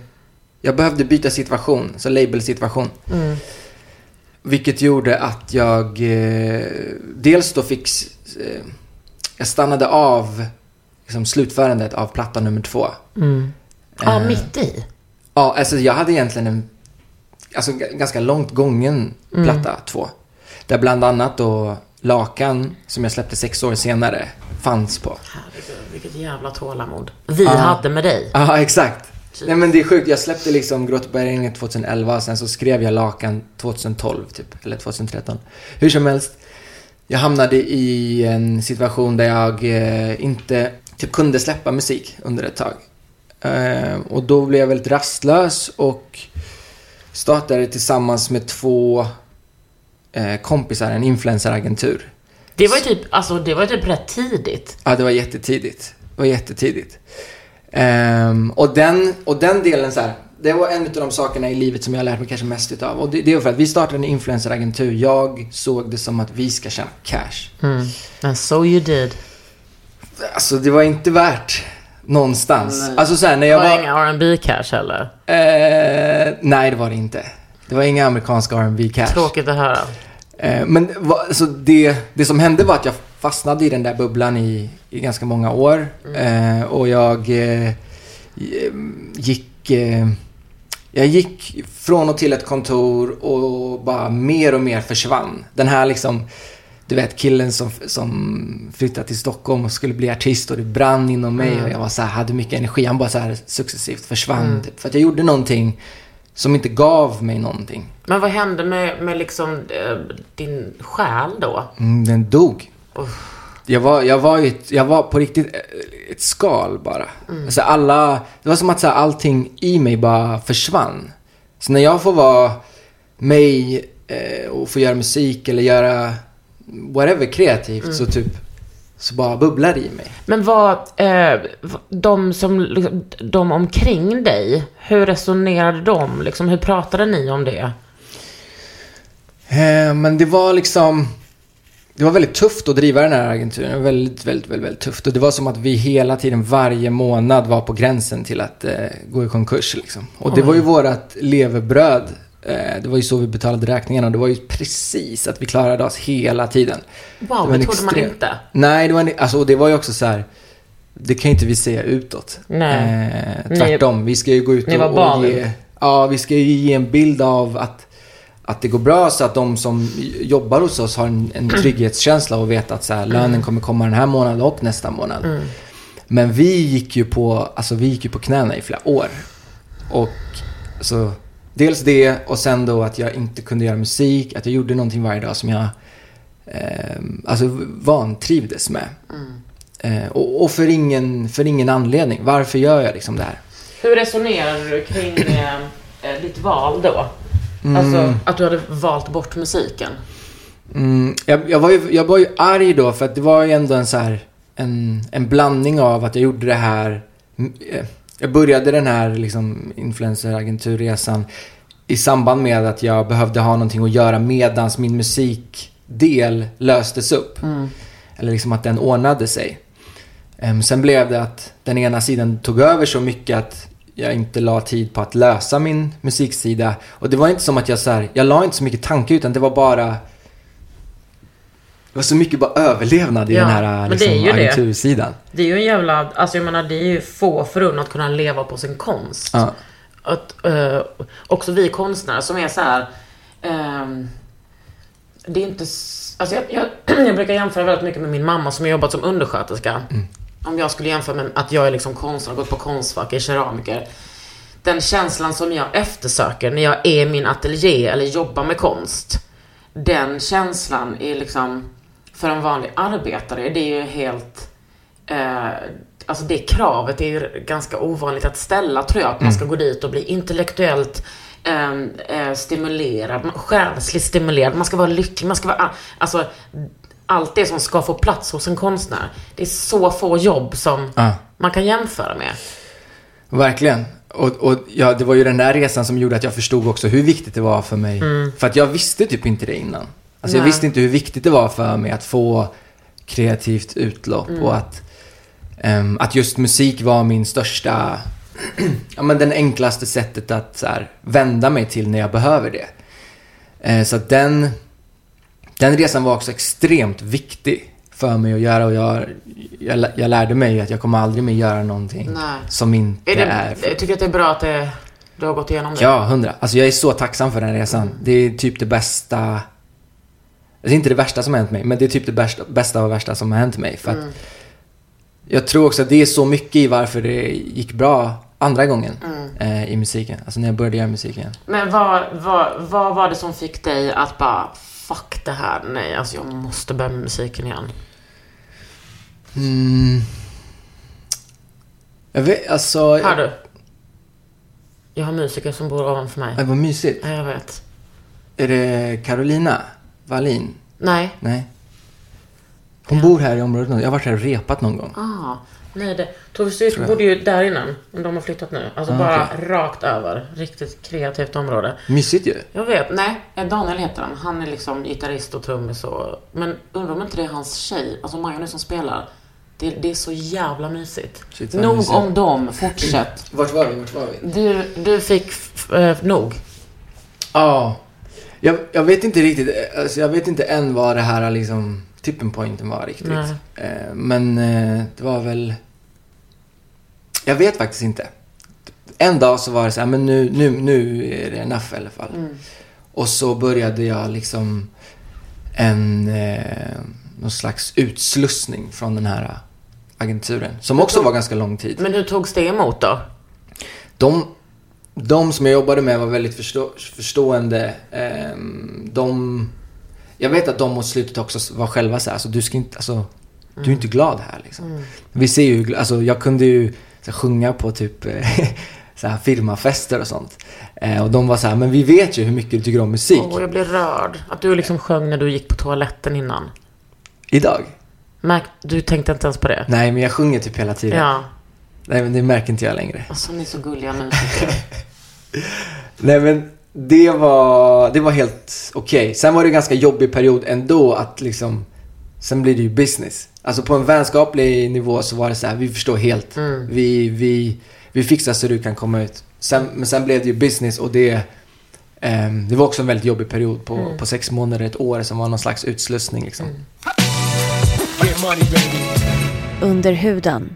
jag behövde byta situation, så label-situation. Vilket gjorde att jag eh, dels då fick... Eh, jag stannade av liksom, slutförandet av platta nummer två. Ja, Eh, mitt i. Ja, alltså jag hade egentligen en alltså, ganska långt gången platta två. Där bland annat då Lakan, som jag släppte sex år senare, fanns på. Herregud, vilket jävla tålamod. Vi hade med dig. Ja, exakt. Nej men det är sjukt. Jag släppte liksom Gråt och bergregnet 2011 och sen så skrev jag Lakan 2012 typ. Eller 2013. Hur som helst. Jag hamnade i en situation där jag eh, inte typ kunde släppa musik under ett tag. Eh, och då blev jag väldigt rastlös och startade tillsammans med två eh, kompisar en influenceragentur. Det var ju typ, alltså, det var typ rätt tidigt. Ja, det var jättetidigt. Det var jättetidigt. Ehm, och, den, och den delen så här, det var en av de sakerna i livet som jag lärt mig kanske mest utav. Och det, det är för att vi startade en influenceragentur. Jag såg det som att vi ska tjäna cash. Mm. And so you did. Alltså det var inte värt någonstans. Alltså så här, när jag var var... det inga R&B cash heller? Eh, nej, det var det inte. Det var inga amerikanska R&B cash. Tråkigt att höra. Eh, men alltså det, det som hände var att jag fastnade i den där bubblan i, i ganska många år. Eh, och jag eh, gick... Jag gick från och till ett kontor och bara mer och mer försvann. Den här liksom, du vet killen som, som flyttade till Stockholm och skulle bli artist och det brann inom mig och jag var så här, hade mycket energi. Han bara så här successivt försvann. Typ, för att jag gjorde någonting som inte gav mig någonting. Men vad hände med, med liksom eh, din själ då? Mm, den dog. Jag var, jag, var ett, jag var på riktigt eh, ett skal bara. Alltså alla, det var som att så här, allting i mig bara försvann. Så när jag får vara mig eh, och få göra musik eller göra whatever kreativt så typ så bara bubblar det i mig. Men vad, eh, de som, liksom, de omkring dig, hur resonerade de? Liksom, hur pratade ni om det? Eh, men det var liksom... Det var väldigt tufft att driva den här agenturen. Väldigt, väldigt, väldigt, väldigt tufft. Och det var som att vi hela tiden, varje månad, var på gränsen till att eh, gå i konkurs. Liksom. Och det var ju vårat levebröd. Eh, det var ju så vi betalade räkningarna. Det var ju precis att vi klarade oss hela tiden. Wow, en det trodde man inte. Nej, det var en, alltså, och det var ju också så här. Det kan ju inte vi säga utåt. Nej. Eh, tvärtom. vi ska ju gå ut ni och, var och barnen. ge... Ja, vi ska ju ge en bild av att, att det går bra så att de som jobbar hos oss har en, en [clears throat] trygghetskänsla och vet att så här, lönen kommer komma den här månaden och nästa månad. Mm. Men vi gick ju på, alltså vi gick ju på knäna i flera år. Och så dels det och sen då att jag inte kunde göra musik, att jag gjorde någonting varje dag som jag eh, alltså vantrivdes med. Eh, och och för, ingen, för ingen anledning. Varför gör jag liksom det här? Hur resonerade du kring eh, eh, ditt val då? Alltså, att du hade valt bort musiken. Mm, jag, jag, var ju, jag var ju arg då för att det var ju ändå en så här, en, en blandning av att jag gjorde det här. Mm, Jag började den här liksom influenceragenturresan i samband med att jag behövde ha någonting att göra medans min musikdel löstes upp. Eller liksom att den ordnade sig. Em, sen blev det att den ena sidan tog över så mycket att jag inte la tid på att lösa min musiksida. Och det var inte som att jag så här, jag la inte så mycket tanke utan det var bara det var så mycket bara överlevnad i Ja, den här liksom, det är ju det. agentursidan. Det är ju en jävla, alltså jag menar det är ju få förunnat att kunna leva på sin konst. Ja. Att, eh, också vi konstnärer som är så här. ehm, det är inte... Alltså jag, jag, [clears throat] jag brukar jämföra väldigt mycket med min mamma som har jobbat som undersköterska. Om jag skulle jämföra med att jag är liksom konstnär, gått på Konstfack, är keramiker. Den känslan som jag eftersöker när jag är i min ateljé eller jobbar med konst. Den känslan är liksom, för en vanlig arbetare, det är ju helt... Eh, alltså det kravet är ju ganska ovanligt att ställa tror jag. Att man ska gå dit och bli intellektuellt ehm, eh, stimulerad, själsligt stimulerad. Man ska vara lycklig, man ska vara... Alltså, allt det som ska få plats hos en konstnär. Det är så få jobb som Ja. man kan jämföra med. Verkligen. Och, och ja, det var ju den där resan som gjorde att jag förstod också hur viktigt det var för mig. För att jag visste typ inte det innan. Alltså jag visste inte hur viktigt det var för mig att få kreativt utlopp och att, ehm, att just musik var min största, [clears throat] ja men den enklaste sättet att så här, vända mig till när jag behöver det. Eh, så att den, den resan var också extremt viktig för mig att göra och jag, jag, jag lärde mig att jag kommer aldrig mer göra någonting Nej. som inte Är det, är... jag tycker att det är bra att det, du har gått igenom det. Ja, hundra. Alltså jag är så tacksam för den resan. Det är typ det bästa... det är inte det värsta som har hänt mig, men det är typ det bästa, bästa och värsta som har hänt mig. För att jag tror också att det är så mycket i varför det gick bra andra gången eh, i musiken. Alltså när jag började göra musik igen. Men vad, vad, vad var det som fick dig att bara, fuck det här, nej, alltså jag måste börja med musiken igen? Mm. Jag vet, alltså... Hör du? Jag har musiker som bor ovanför mig. Var mysigt. Ja, jag vet. Är det Carolina Wallin? Nej. Nej. Hon bor här i området. nu. Jag har varit här och repat någon gång. Ah, nej, det, Tove Styrke bodde ju där innan, men de har flyttat nu. Alltså Ah, bara okej. rakt över. Riktigt kreativt område. Mysigt ju. Jag vet, nej, Daniel heter han. Han är liksom gitarrist och trummis och... Men undrar om inte det är hans tjej, alltså Maja nu som spelar. Det, det är så jävla mysigt. Shit, nog mysigt. om dem, fortsätt. Vart var vi? Vart var vi? Du, du fick eh, nog. Ja. Jag, jag vet inte riktigt. Alltså jag vet inte än vad det här liksom tipping pointen var riktigt. Nej. Eh, men eh, det var väl... Jag vet faktiskt inte. En dag så var det så här, men nu, nu, nu är det enough i alla fall. Mm. Och så började jag liksom en... Eh, någon slags utslussning från den här agenturen. Som också var ganska lång tid. Men hur togs det emot då? De, de som jag jobbade med var väldigt förstå, förstående. Ehm, de, jag vet att de mot slutet också var själva så här, alltså, du ska inte, alltså, du är inte glad här liksom. Vi ser ju, alltså jag kunde ju här, sjunga på typ [laughs] så här, firmafester och sånt. Eh, och de var så här, men vi vet ju hur mycket du tycker om musik. Åh, jag blir rörd. Att du liksom sjöng när du gick på toaletten innan. Idag? Märk, du tänkte inte ens på det? Nej, men jag sjunger typ hela tiden. Ja. Nej, men det märker inte jag längre. Alltså, ni är så gulliga musiker. [laughs] Nej men det var, det var helt okej. Sen var det en ganska jobbig period ändå att liksom, sen blir det ju business. Alltså på en vänskaplig nivå så var det så här, vi förstår helt. Vi, vi, vi fixar så du kan komma ut. Sen, men sen blev det ju business och det, ehm, det var också en väldigt jobbig period på, på sex månader, ett år som var någon slags utslussning liksom. Under huden.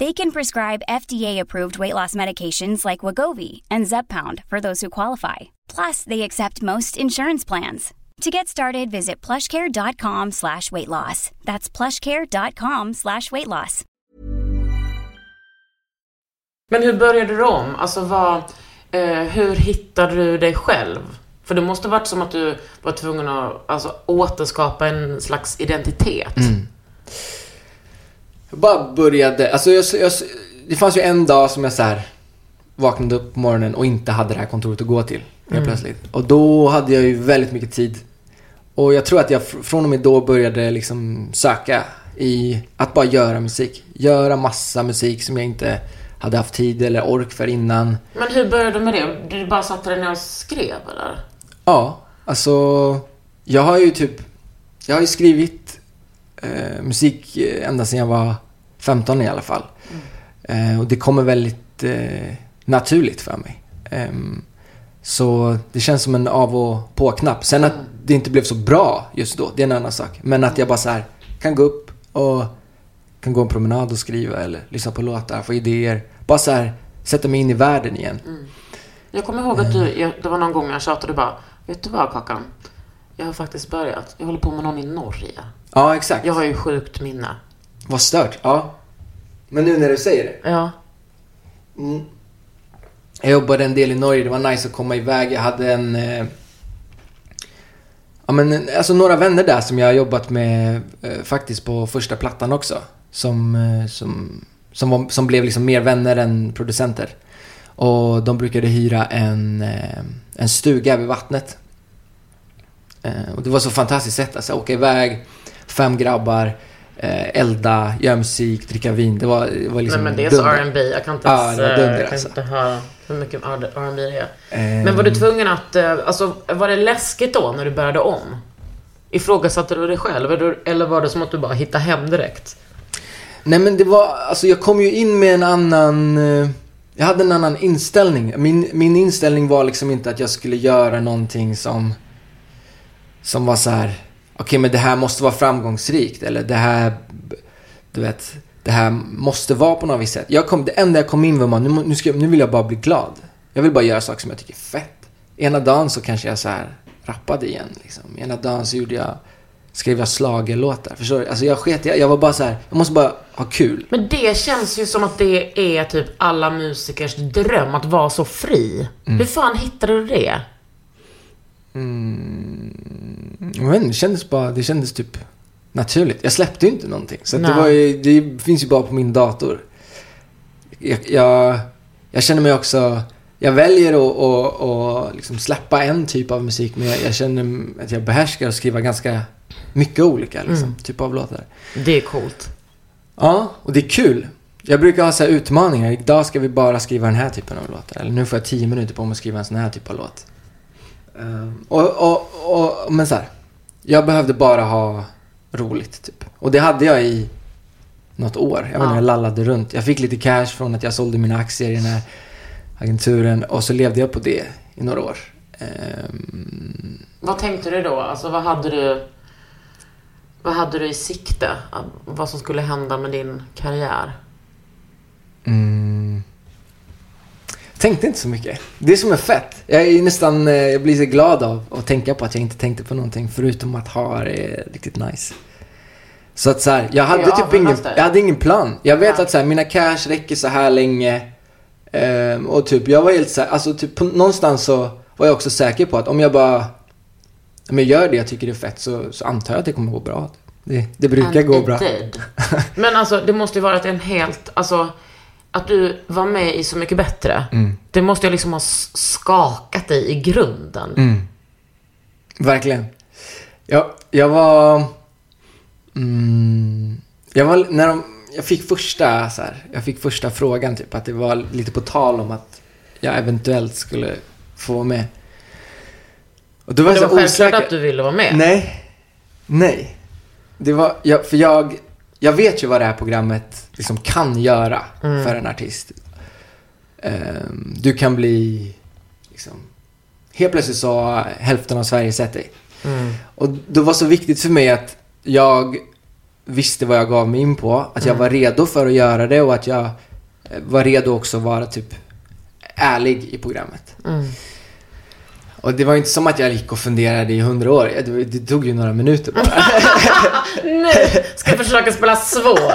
They can prescribe FDA-approved weight loss medications like Wagovi and Zepbound for those who qualify. Plus, they accept most insurance plans. To get started, visit plushcare.com slash weight loss. That's plushcare.com slash weight loss. Men hur började du om? Alltså vad, eh, hur hittade du dig själv? För det måste varit som att du var tvungen att alltså, återskapa en slags identitet. Jag bara började, alltså jag, jag, det fanns ju en dag som jag så här vaknade upp på morgonen och inte hade det här kontoret att gå till. Helt plötsligt. Och då hade jag ju väldigt mycket tid. Och jag tror att jag fr- från och med då började liksom söka i att bara göra musik. Göra massa musik som jag inte hade haft tid eller ork för innan. Men hur började du med det? Du bara satte dig ner och skrev eller? Ja, alltså jag har ju typ, jag har ju skrivit eh, musik eh, ända sedan jag var 15 i alla fall. Eh, och det kommer väldigt eh, naturligt för mig. Ehm, så det känns som en av och på-knapp. Sen att det inte blev så bra just då, det är en annan sak. Men att jag bara så här kan gå upp och kan gå en promenad och skriva eller lyssna på låtar, få idéer. Bara så här sätta mig in i världen igen. Jag kommer ihåg att du, jag, det var någon gång jag tjatade bara, vet du vad Kakan? Jag har faktiskt börjat. Jag håller på med någon i Norge. Ja, exakt. Jag har ju sjukt minne. Vad stört. Ja. Men nu när du säger det. Ja. Jag jobbade en del i Norge, det var nice att komma iväg. Jag hade en... Eh, Ja men alltså några vänner där som jag har jobbat med eh, faktiskt på första plattan också. Som, eh, som, som, var, som blev liksom mer vänner än producenter. Och de brukade hyra en, eh, en stuga vid vattnet. Eh, och det var så fantastiskt sätt. Alltså åka iväg, fem grabbar, eh, elda, göra musik, dricka vin. Det var, det var liksom Nej men det är så dunder. R&B. Jag kan inte Ja, ens, eh, dunder, jag kan alltså. inte höra hur mycket R&B det är. Eh, Men var du tvungen att, eh, alltså var det läskigt då när du började om? Ifrågasatte du dig själv eller- eller var det som att du bara hittade hem direkt? Nej men det var, alltså jag kom ju in med en annan, eh, jag hade en annan inställning. Min, min inställning var liksom inte att jag skulle göra någonting som, som var så här. Okej men det här måste vara framgångsrikt eller det här, du vet, det här måste vara på något visst sätt. Jag kom, det enda jag kom in med var, nu, nu, ska, nu vill jag bara bli glad. Jag vill bara göra saker som jag tycker är fett. Ena dagen så kanske jag så här rappade igen liksom. Ena dagen så gjorde jag, skrev jag schlagerlåtar. Förstår du? Alltså jag sket jag, jag var bara så här, jag måste bara ha kul. Men det känns ju som att det är typ alla musikers dröm, att vara så fri. Mm. Hur fan hittade du det? Jag vet inte, det kändes bara, det kändes typ naturligt. Jag släppte ju inte någonting. Så det var ju, det finns ju bara på min dator. Jag, jag, jag känner mig också, jag väljer att, att, att liksom släppa en typ av musik men jag, jag känner att jag behärskar att skriva ganska mycket olika liksom, typ av låtar. Det är coolt. Ja, och det är kul. Jag brukar ha så här utmaningar. Idag ska vi bara skriva den här typen av låtar. Eller nu får jag tio minuter på mig att skriva en sån här typ av låt. Ehm, och, och, och, men så här. Jag behövde bara ha roligt, typ. Och det hade jag i något år. Jag vet inte, Ja. jag lallade runt. Jag fick lite cash från att jag sålde mina aktier i den här agenturen. Och så levde jag på det i några år. Ehm, Vad tänkte du då? Alltså vad hade du... Vad hade du i sikte? Vad som skulle hända med din karriär? Mm. Tänkte inte så mycket. Det som är fett. Jag är nästan, eh, jag blir så glad av att tänka på att jag inte tänkte på någonting förutom att ha det riktigt nice. Så att så här, jag hade Ja, typ ingen, jag hade ingen plan. Jag vet Ja. att så här, mina cash räcker så här länge. Ehm, och typ, jag var helt så här, alltså typ på, någonstans så var jag också säker på att om jag bara, om jag gör det jag tycker det är fett så, så antar jag att det kommer gå bra. Det, det brukar And gå bra. did. [laughs] Men alltså, det måste ju varit en helt... Alltså, att du var med i Så Mycket Bättre. Mm. Det måste ju liksom ha skakat dig i grunden. Mm. Verkligen. Jag, jag var... Mm, jag var... När de, jag fick första så här, jag fick första frågan typ att det var lite på tal om att jag eventuellt skulle få vara med. Och då var det så var självklart osäker. att du ville vara med. Nej. Nej. Det var, jag, för jag, jag vet ju vad det här programmet liksom kan göra Mm. för en artist. Ehm, du kan bli, liksom, helt plötsligt så har hälften av Sverige sett dig. Mm. Och det var så viktigt för mig att jag visste vad jag gav mig in på. Att jag Mm. var redo för att göra det och att jag eh, var redo också att vara typ ärlig i programmet. Mm. Och det var inte som att jag gick och funderade i hundra år. Det, det tog ju några minuter bara. [laughs] Nu [laughs] ska jag försöka spela svår.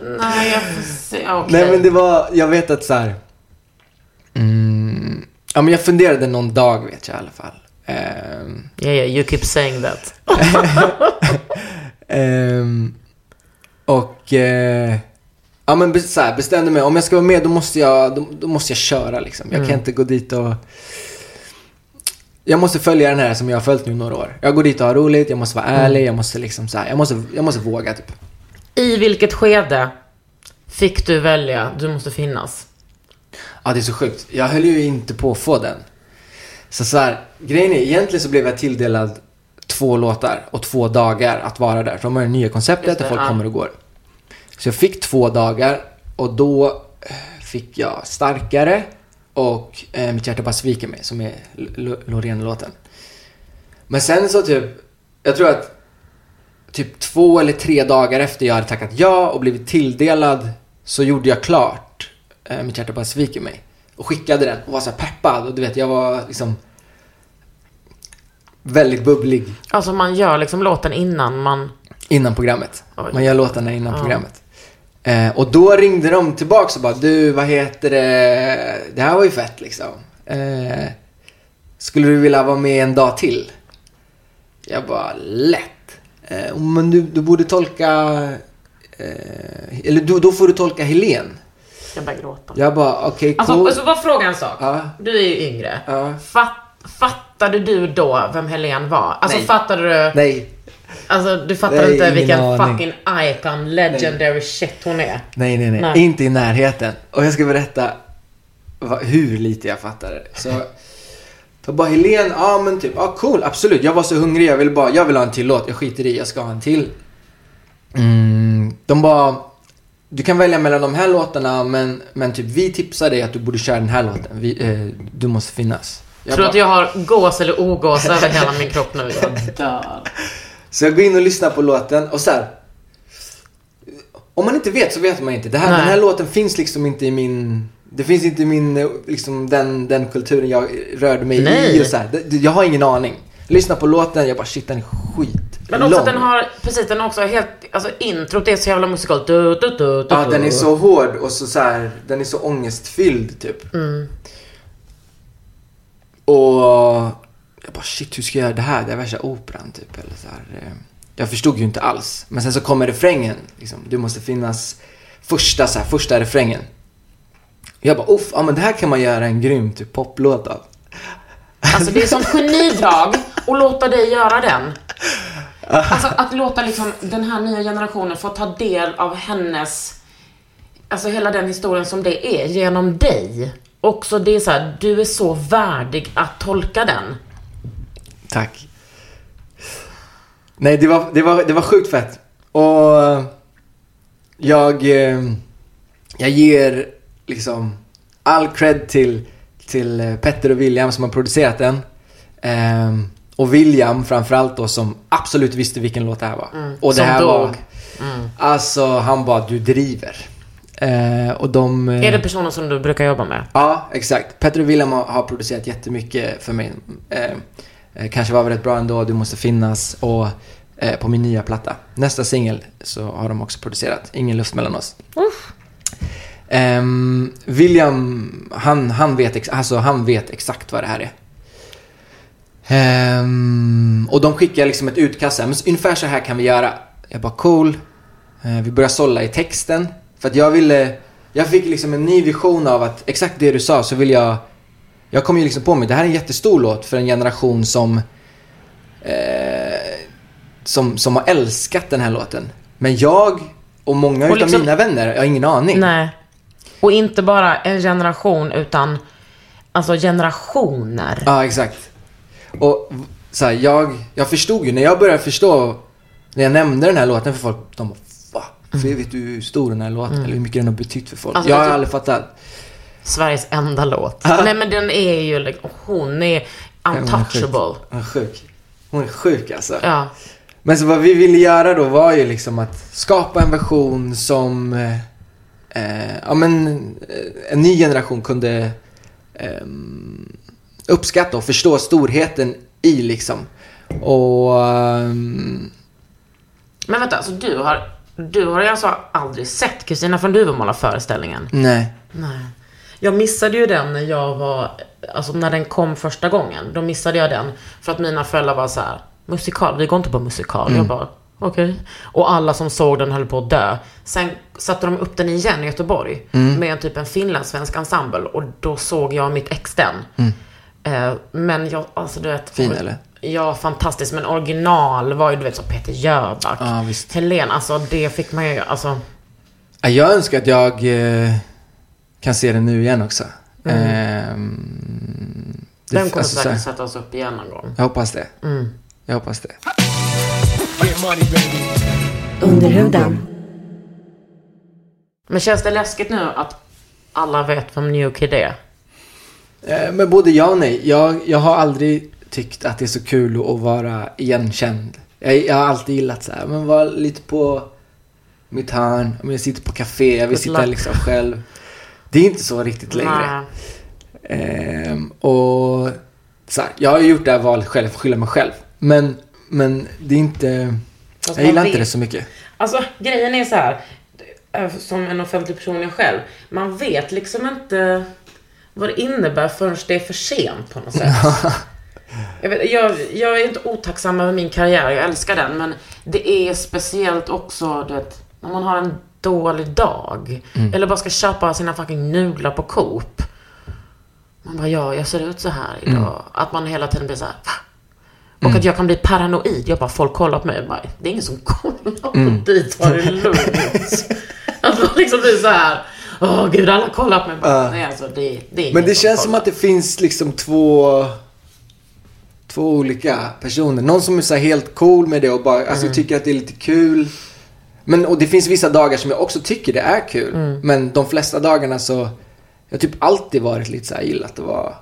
Nej, jag får se. Okej. Nej men det var, jag vet att så här. Mm, ja men jag funderade någon dag vet jag i alla fall. Ehm, Yeah, yeah, you keep saying that. [laughs] ehm, och eh, ja men så här, bestämde mig, om jag ska vara med då måste jag, då, då måste jag köra liksom. Jag Mm. kan inte gå dit och jag måste följa den här som jag har följt nu några år. Jag går dit och har roligt, jag måste vara Mm. ärlig, jag måste liksom så här, jag måste, jag måste våga typ. I vilket skede fick du välja Du måste finnas? Ja, det är så sjukt. Jag höll ju inte på att få den. Så så här, grejen är, egentligen så blev jag tilldelad två låtar och två dagar att vara där. För de har det nya konceptet och folk ja. kommer och går. Så jag fick två dagar och då eh, fick jag Starkare och eh, Mitt hjärta bara sviker mig, som är Loreen-låten. Men sen så typ, jag tror att typ två eller tre dagar efter jag hade tackat ja och blivit tilldelad så gjorde jag klart eh, Mitt hjärta bara sviker mig. Och skickade den och var så peppad och du vet, jag var liksom väldigt bubblig Alltså man gör liksom låten innan man... innan programmet. Oj. Man gör låtarna innan Ja. programmet. Eh, och då ringde de tillbaks och bara, du vad heter det, det här var ju fett liksom. Eh, skulle du vilja vara med en dag till? Jag bara, lätt. Eh, men du, du borde tolka... Eh, eller du, då får du tolka Helen. Jag börjar gråta. Jag bara, okej, Alltså, cool. alltså bara fråga en sak. Ja. Du är ju yngre. Ja. Fatt, fattade du då vem Helen var? Alltså Nej. fattade du? Nej, Alltså du fattade Nej, inte vilken fucking icon, legendary shit hon är? nej, nej, nej, Nej. Inte i närheten. Och jag ska berätta vad, hur lite jag fattade. Så, så bara Helen, ja men typ, ja cool, absolut. Jag var så hungrig, jag ville bara, jag vill ha en till låt. Jag skiter i, jag ska ha en till. Mm, de bara, du kan välja mellan de här låtarna men, men typ vi tipsar dig att du borde köra den här låten. Vi, eh, du måste finnas. Jag Tror du bara- att jag har gås eller ogås över hela min kropp nu? [laughs] Jag dör. Så jag går in och lyssnar på låten och så här. Om man inte vet så vet man inte. Det här, Nej. den här låten finns liksom inte i min... Det finns inte min, liksom den, den kulturen jag rörde mig Nej. i och så här. Jag har ingen aning. Lyssna på låten, jag bara shit den är skit. Men också lång. att den har, precis den har också helt, alltså introt är så jävla musikalt. Du, du, du, du, Ja, den är så hård och så, så här, den är så ångestfylld typ. Mm. Och jag bara shit hur ska jag göra det här? Det är värsta operan typ. Eller så här. eh. Jag förstod ju inte alls. Men sen så kommer refrängen. Liksom. Du måste finnas första, så här, första refrängen. Jag bara uff, ja men det här kan man göra en grym typ poplåt av. Alltså det är som genidrag att låta dig göra den. Alltså att låta liksom den här nya generationen få ta del av hennes, alltså hela den historien som det är genom dig. Också det är så här, du är så värdig att tolka den. Tack. Nej, det var, det var, det var sjukt fett. Och jag, eh, jag ger liksom all cred till, till eh, Petter och William som har producerat den. Ehm, och William framförallt då som absolut visste vilken låt det här var. och det som här dog. var... Alltså, han bara, du driver. Eh, och de... eh, Är det personer som du brukar jobba med? Ja, exakt. Petter och William har, har producerat jättemycket för mig. Eh, kanske var rätt bra ändå, Du måste finnas och eh, på min nya platta. Nästa singel så har de också producerat Ingen luft mellan oss. Ehm, William, han, han, vet ex- alltså, han vet exakt vad det här är. Ehm, och de skickar liksom ett utkast, men ungefär så här kan vi göra. Jag bara cool. Eh, vi börjar sålla i texten. För att jag ville, jag fick liksom en ny vision av att exakt det du sa så vill jag, jag kom ju liksom på mig, det här är en jättestor låt för en generation som, eh, som, som har älskat den här låten. Men jag och många Och utav liksom- mina vänner, jag har ingen aning. Nej. Och inte bara en generation utan alltså generationer. Ja, exakt. Och så här, jag, jag förstod ju, när jag började förstå, när jag nämnde den här låten för folk, de bara Va? För vet du hur stor den här låten eller hur mycket den har betytt för folk? Alltså, jag har jag typ- aldrig fattat. Sveriges enda låt. Nej men den är ju, hon är untouchable. Hon är sjuk. Hon är sjuk alltså. Ja. Men så vad vi ville göra då var ju liksom att skapa en version som eh, eh, ja, men, eh, en ny generation kunde ehm, uppskatta och förstå storheten i liksom. Och ehm, Men vänta, alltså du har, du har alltså aldrig sett Kristina från Duvemåla-föreställningen? nej. Nej. Jag missade ju den när jag var, alltså när den kom första gången. Då missade jag den. För att mina föräldrar var så här: musikal, vi går inte på musikal. Jag bara, okej. Och alla som såg den höll på att dö. Sen satte de upp den igen i Göteborg. Med en typ en finlandssvensk ensemble. Och då såg jag mitt ex den. Eh, men jag, alltså du vet. Fin, eller? Ja, fantastiskt. Men original var ju du vet så Peter Jöback. Ja, visst. Helen, alltså det fick man ju, alltså. Ja, Jag önskar att jag eh, kan se den nu igen också. Ehm, det- Den kommer alltså, säkert sättas upp igen någon gång. Jag hoppas det. Jag hoppas det. Under huden. Men känns det läskigt nu att alla vet vem New Kid är? Eh, Men både ja och nej. Jag, jag har aldrig tyckt att det är så kul att vara igenkänd. Jag, jag har alltid gillat så här, men vara lite på mitt hörn. Om jag sitter på café, jag vill sitta liksom själv. Det är inte så riktigt längre. Ehm, och så här, jag har gjort det här valet själv, för att skylla mig själv. Men, men det är inte... Fast Jag gillar man inte vet- det så mycket. Alltså grejen är så här. eh, Som en offentlig person jag själv. Man vet liksom inte vad det innebär förrän det är för sent på något sätt. [laughs] Jag, vet, jag, jag är inte otacksam över min karriär, jag älskar den. Men det är speciellt också, vet, när man har en dålig dag. Eller bara ska köpa sina fucking nudlar på Coop. Man bara, ja, jag ser ut så här idag. Att man hela tiden blir så här, Och att jag kan bli paranoid. Jag bara, folk kollar på mig. Jag bara, det är ingen som kollar på dig, ta det lugnt. att [laughs] man liksom blir så här, åh gud, alla kollar på mig. Bara, Nej, alltså, det, det är Men det känns som kollar. att det finns liksom två två olika personer. Någon som är så helt cool med det och bara alltså, Mm. tycker att det är lite kul. Men och det finns vissa dagar som jag också tycker det är kul. Mm. Men de flesta dagarna så jag har typ alltid varit lite så här gillat att vara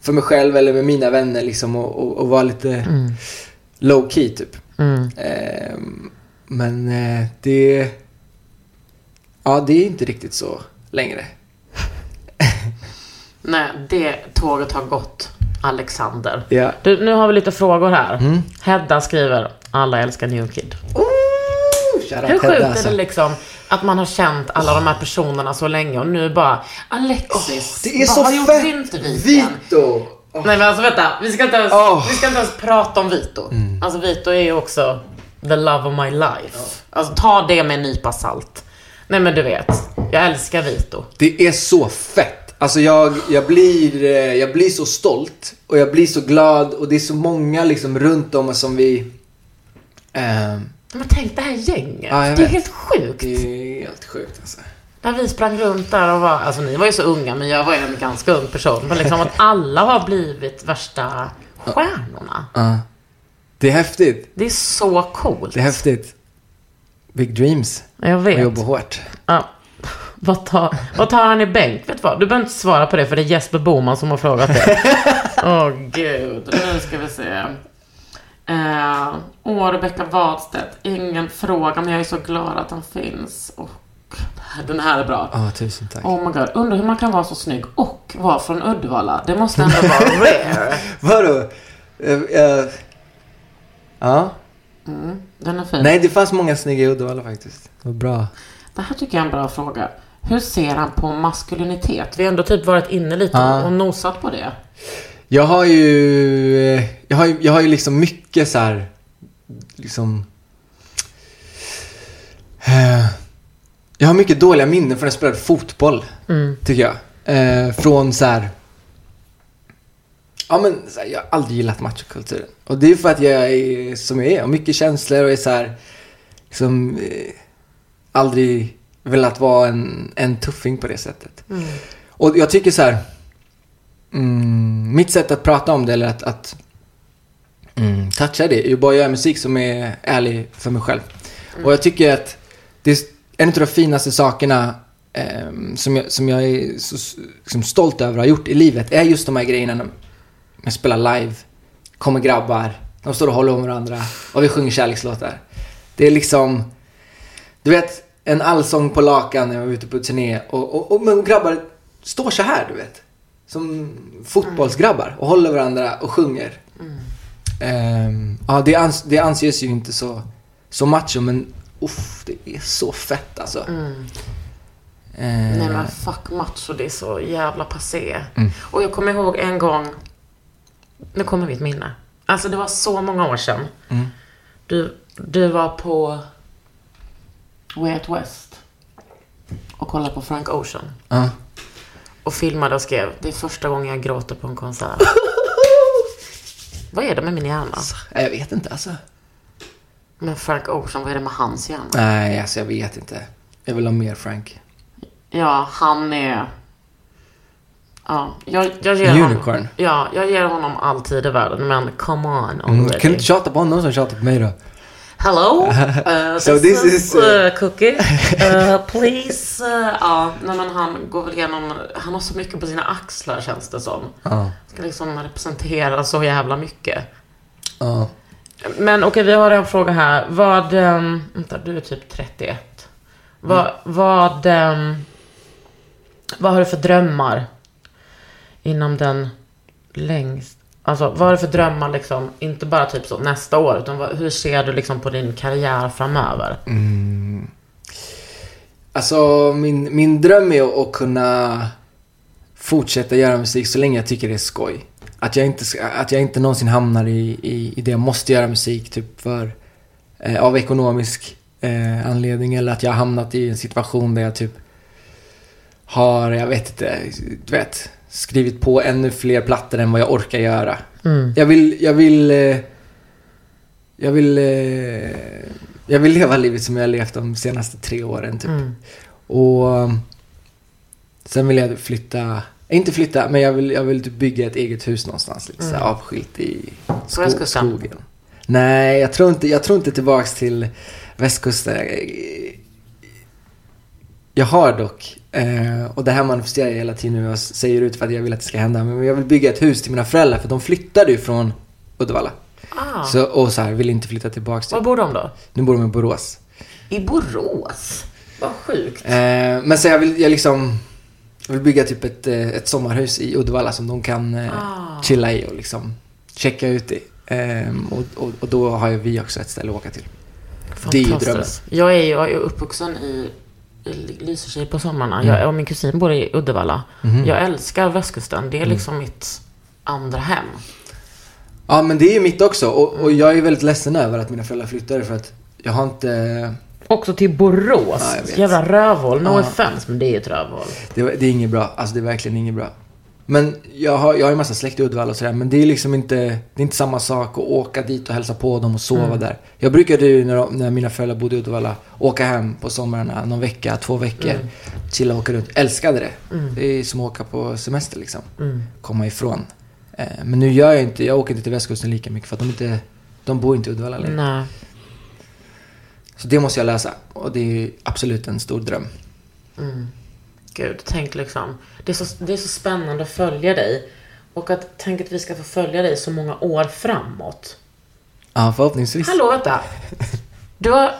för mig själv eller med mina vänner liksom och, och, och vara lite Mm. low key typ. Ehm, men eh, det Ja, det är inte riktigt så längre. [laughs] Nej, det tåget har gått, Alexander. Ja. Du, nu har vi lite frågor här. Mm. Hedda skriver, alla älskar New Kid. Shoutout Hur sjukt alltså. är det liksom att man har känt alla de här personerna så länge och nu bara Alexis, Det är vad så har gjort fett! Vinterviken? Vito! Nej men alltså vänta, vi ska inte ens. Mm. vi ska inte ens prata om Vito. Alltså Vito är ju också the love of my life. Alltså ta det med en nypa salt. Nej men du vet, jag älskar Vito. Det är så fett. Alltså jag, jag, blir, eh, jag blir så stolt och jag blir så glad och det är så många liksom runt om som vi... ehm, Men tänk det här gänget, Ja, det är vet. helt sjukt. det är helt sjukt alltså. När vi sprang runt där och var, alltså ni var ju så unga men jag var ju en ganska ung person. Men liksom att alla har blivit värsta stjärnorna. Ja. Det är häftigt. Det är så coolt. Det är häftigt. Big dreams. Jag Och vet. jobba hårt. Ja. Vad tar, vad tar han i bänk? Vet du vad? Du behöver inte svara på det för det är Jesper Boman som har frågat det. [laughs] Åh gud. Nu ska vi se. Eh, Åh, Rebecka Wadstedt. Ingen fråga men jag är så glad att han finns. Och den här är bra. Ja, tusen tack. Oh my god, undrar hur man kan vara så snygg och vara från Uddevalla. Det måste ändå vara [laughs] rare. Vadå? Eh, eh, ja. Den är fin. Nej, det fanns många snygga i Uddevalla faktiskt. Var bra. Det här tycker jag är en bra fråga. Hur ser han på maskulinitet? Vi har ändå typ varit inne lite Ja. och nosat på det. Jag har ju, eh, jag har ju, jag har ju liksom mycket så här, liksom, eh, jag har mycket dåliga minnen från när jag spelade fotboll, tycker jag. Eh, från så här, ja men så här, jag har aldrig gillat machokulturen. Och det är för att jag är som jag är, har mycket känslor och är så här, liksom, eh, aldrig velat vara en, en tuffing på det sättet. Och jag tycker så här, mm, mitt sätt att prata om det eller att, att mm, toucha det är ju bara att göra musik som är ärlig för mig själv. Och jag tycker att det är en av de finaste sakerna ehm, som, jag, som jag är så liksom, stolt över att ha gjort i livet är just de här grejerna när jag spelar live, kommer grabbar, de står och håller om varandra och vi sjunger kärlekslåtar. Det är liksom, du vet, en allsång på lakan när jag var ute på turné och, och, och men grabbar står så här, du vet. Som fotbollsgrabbar och håller varandra och sjunger. Ehm, ja, det, ans det anses ju inte så, så macho, men uff, det är så fett alltså. Ehm, Nej men fuck macho, det är så jävla passé. Mm. Och jag kommer ihåg en gång, nu kommer mitt minne. Alltså det var så många år sedan. Mm. Du, du var på Way Out West och kollade på Frank Ocean. ja. Och filmade och skrev, det är första gången jag gråter på en konsert. [laughs] Vad är det med min hjärna? Nej, Jag vet inte alltså. Men Frank Ocean, vad är det med hans hjärna? Nej, alltså jag vet inte. Jag vill ha mer Frank. Ja, han är... Ja, jag, jag ger Unicorn. Honom, ja, jag ger honom all tid i världen, men come on Mm, kan du inte tjata på honom som tjatar på mig då? Hello, [laughs] uh, So this, this is, is, uh, uh, Cookie. [laughs] Uh, please. Uh, ja, nej men han går väl igenom, han har så mycket på sina axlar känns det som. Ja. Ska liksom representera så jävla mycket. Men okej, vi har en fråga här. Vad, um, vänta, du är typ 31. Vad, vad, ehm, vad har du för drömmar inom den längst, alltså vad har du för drömmar liksom, inte bara typ så nästa år, utan vad, hur ser du liksom på din karriär framöver? Mm. Alltså min, min dröm är att kunna fortsätta göra musik så länge jag tycker det är skoj. att, jag inte, att jag inte någonsin hamnar i, i, i det jag måste göra musik typ för, eh, av ekonomisk eh, anledning. Eller att jag har hamnat i en situation där jag typ har, jag vet inte, du vet, skrivit på ännu fler plattor än vad jag orkar göra. Mm. Jag vill, jag vill, eh, jag vill, eh, jag vill leva livet som jag har levt de senaste tre åren typ. Mm. Och um, sen vill jag flytta, inte flytta, men jag vill, jag vill typ bygga ett eget hus någonstans lite så här avskilt i sko- skogen. Nej, jag tror inte, jag tror inte tillbaks till västkusten. Jag har dock, eh, och det här manifesterar jag hela tiden nu och säger ut för att jag vill att det ska hända, men jag vill bygga ett hus till mina föräldrar för de flyttade ju från Uddevalla. Ah. Så, och så här, vill inte flytta tillbaks. Var Till. bor de då? Nu bor de i Borås. I Borås? Vad sjukt. Eh, men så jag vill, jag liksom, jag vill bygga typ ett, eh, ett sommarhus i Uddevalla som de kan eh, Ah. chilla i och liksom checka ut i. Ehm, och, och, och då har ju vi också ett ställe att åka till. Det är ju Fantastiskt. Jag är ju jag är uppvuxen i Lysekil på sommarna. Mm. Jag och min kusin bor i Uddevalla. Mhm. Jag älskar västkusten. Det är Mm. liksom mitt andra hem. Ja men det är ju mitt också och, och jag är väldigt ledsen över att mina föräldrar flyttade för att jag har inte, Också till Borås. Ja. Jävla rövhål. No Ja. offense, men det är ett rövhål. det, det är inget bra, alltså det är verkligen inget bra. Men jag har, jag har ju massa släkt i Uddevalla och sådär men det är liksom inte, det är inte samma sak att åka dit och hälsa på dem och sova Mm. där. Jag brukade ju när, de- när mina föräldrar bodde i Uddevalla åka hem på somrarna någon vecka, två veckor. Mm. Chilla och åka runt. Älskade det. Det är som att åka på semester liksom. Mm. Komma ifrån. Eh, men nu gör jag inte, jag åker inte till västkusten lika mycket för att de inte, de bor inte i Uddevalla längre. Nej. Så det måste jag läsa. Och det är absolut en stor dröm. Gud, tänk liksom. Det är, så, det är så spännande att följa dig. Och att tänk att vi ska få följa dig så många år framåt. Ja, förhoppningsvis. Hallå, vänta. Du, har,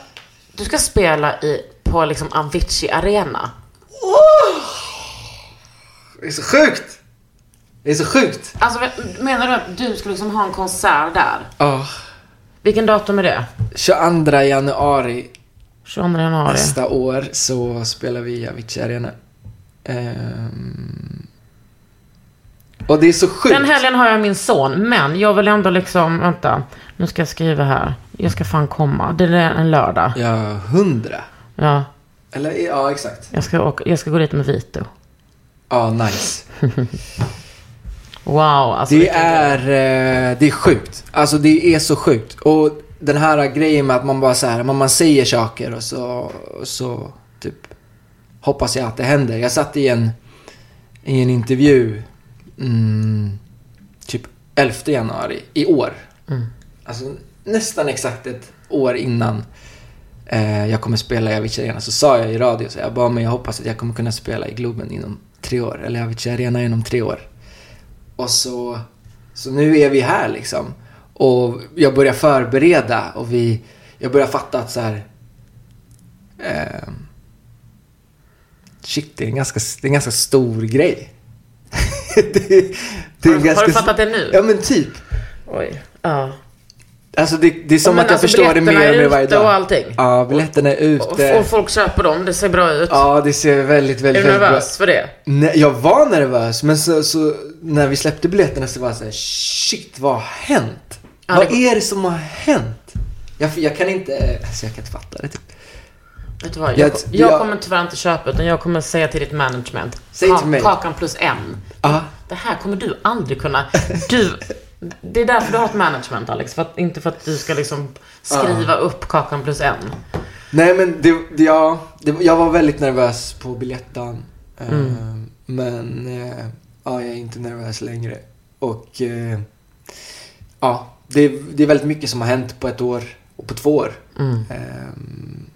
du ska spela i, på liksom Avicii Arena. Det är så sjukt! Det är så sjukt! Alltså, menar du att du ska liksom ha en konsert där? Ja. Vilken datum är det? 22 januari 22 januari. nästa år så spelar vi i Avicii Arena. Ehm. Och det är så sjukt. Den helgen har jag min son, men jag vill ändå liksom, vänta. Nu ska jag skriva här. Jag ska fan komma. Det är en lördag. Ja, hundra. Ja, Eller, ja exakt. jag ska, åka, jag ska gå dit med Vito. Ja, nice. [laughs] Wow, alltså. Det grej. är, eh, det är sjukt. Alltså det är så sjukt. Och den här grejen med att man bara så här, man, man säger saker och så, och så hoppas jag att det händer. Jag satt i en, i en intervju mm, typ 11 januari i år. Alltså nästan exakt ett år innan eh, jag kommer spela i Avicii Arena så sa jag i radio så jag bara, men jag hoppas att jag kommer kunna spela i Globen inom tre år. Eller Avicii Arena inom tre år. Och så, så nu är vi här liksom. Och jag börjar förbereda och vi, jag börjar fatta att så här. Eh, shit, det är en ganska, det är en ganska stor grej. [laughs] det, det är Har du- en har du ganska- fattat det nu? Ja men typ. Oj. Ja. Alltså det, det är som Men att jag alltså, förstår det mer och är mer varje dag. och allting? Ja, biljetterna är Och, ute. och folk köper dem, det ser bra ut. Ja, det ser väldigt, är väldigt, du väldigt bra nervös för det? Nej, jag var nervös, men så, så när vi släppte biljetterna så var jag såhär, shit, vad har hänt? Ja, vad det- är det som har hänt? Jag, jag kan inte, alltså jag kan inte fatta det typ. Vet du vad? Jag, Jag- jag, kommer tyvärr inte köpa utan jag kommer säga till ditt management. Säg till mig. Kakan plus en. Ja, Det här kommer du aldrig kunna... Du... Det är därför du har ett management Alex. För att, inte för att du ska liksom skriva upp kakan plus en. nej men det, det, ja, det, jag var väldigt nervös på biljetten. Eh, Mm. Men, eh, ja, jag är inte nervös längre. Och, eh, ja, det, det är väldigt mycket som har hänt på ett år och på två år. Mm. Ehm,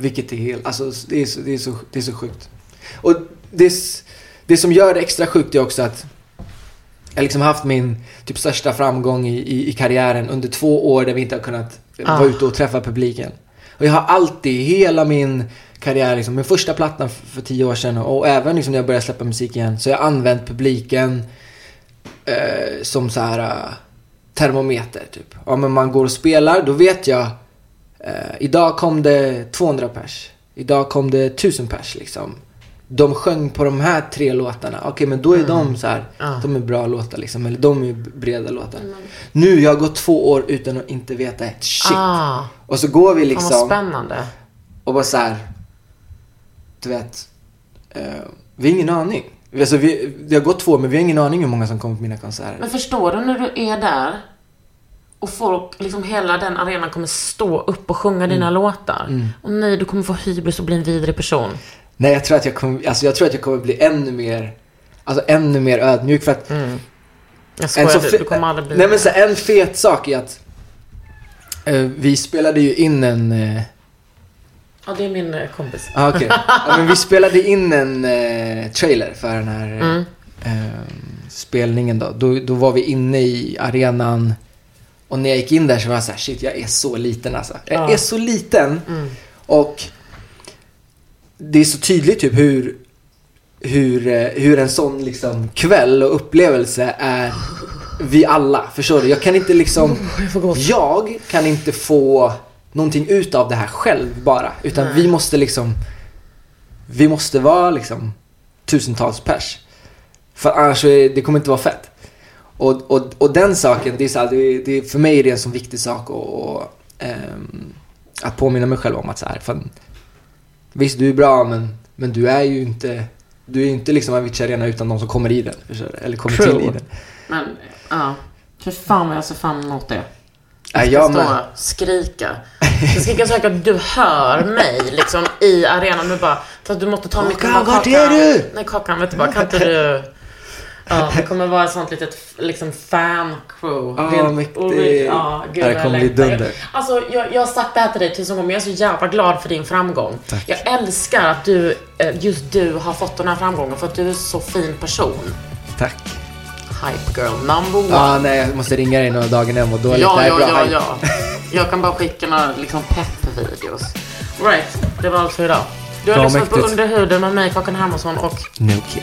vilket är helt, alltså det är, så, det, är så, det är så sjukt. Och det, det som gör det extra sjukt är också att jag liksom haft min typ största framgång i, i, i karriären under två år där vi inte har kunnat Ah. vara ute och träffa publiken. Och jag har alltid, hela min karriär, liksom, min första plattan för, tio år sedan och, och även liksom när jag började släppa musik igen, så har jag använt publiken eh, som så här eh, termometer typ. Ja men man går och spelar, då vet jag eh, idag kom det 200 pers. Idag kom det 1000 pers liksom. de sjöng på de här tre låtarna. Okej, men då är de så här, Ja. de är bra låtar liksom. Eller de är breda låtar. Nu, jag har gått två år utan att inte veta ett shit. Ah, Och så går vi fan vad liksom spännande. och bara så här, du vet, eh, vi har ingen aning. Alltså, vi, det har gått två år, men vi har ingen aning hur många som kommer på mina konserter. Men förstår du när du är där och folk, liksom hela den arenan kommer stå upp och sjunga dina Mm. låtar. Och nej, du kommer få hybris och bli en vidrig person. Nej, jag tror att jag kommer, alltså jag tror att jag kommer bli ännu mer, alltså ännu mer ödmjuk för att Jag En skojar, så du, du kommer aldrig bli Nej men så en fet sak är att eh, vi spelade ju in en... eh, Ja, det är min eh, kompis. ah, okej. [laughs] ja, men vi spelade in en eh, trailer för den här Mm. eh, spelningen då. då. Då var vi inne i arenan och när jag gick in där så var jag så här, shit jag är så liten alltså. Jag Ja. är så liten. Mm. Och det är så tydligt typ hur, hur, eh, hur en sån liksom kväll och upplevelse är vi alla. Förstår du? Jag kan inte liksom... [laughs] Jag kan inte få någonting ut av det här själv bara. Utan vi måste liksom... Vi måste vara liksom tusentals pers. För annars är, det kommer inte vara fett. Och, och, och den saken, det är så här, det, det, för mig är det en så viktig sak och, och, ehm, att påminna mig själv om att så här, fan, visst du är bra men, men du är ju inte, du är inte liksom Avicii Arena utan de som kommer i den. Eller kommer True. till i den. Men, ja. För fan vad jag ser fram emot det. Ja, Jag jag ska stå med. och skrika. Jag ska skrika så att du hör mig liksom i arenan. Du bara, så att du måste ta mycket Kakan, av vart är du? Nej, Kakan, vet du vad, kan inte du... Ja, [laughs] det kommer vara ett sånt litet liksom fan-crew. Ja, Rent- mäktigt. Ja, gud det kommer bli dunder. Alltså, jag, jag har sagt det här till dig tusen gånger, men jag är så jävla glad för din framgång. Jag älskar att du, eh, just du har fått den här framgången för att du är en så fin person. Tack. Hype girl number one. Ja, nej, jag måste ringa dig några dagar när jag mår dåligt. Ja, Det ja, bra ja, hype. ja. Jag kan bara skicka några liksom pepp-videos. Right, det var allt för idag. Du har lyssnat på. Under huden med mig, Kakan Hermansson och No kid.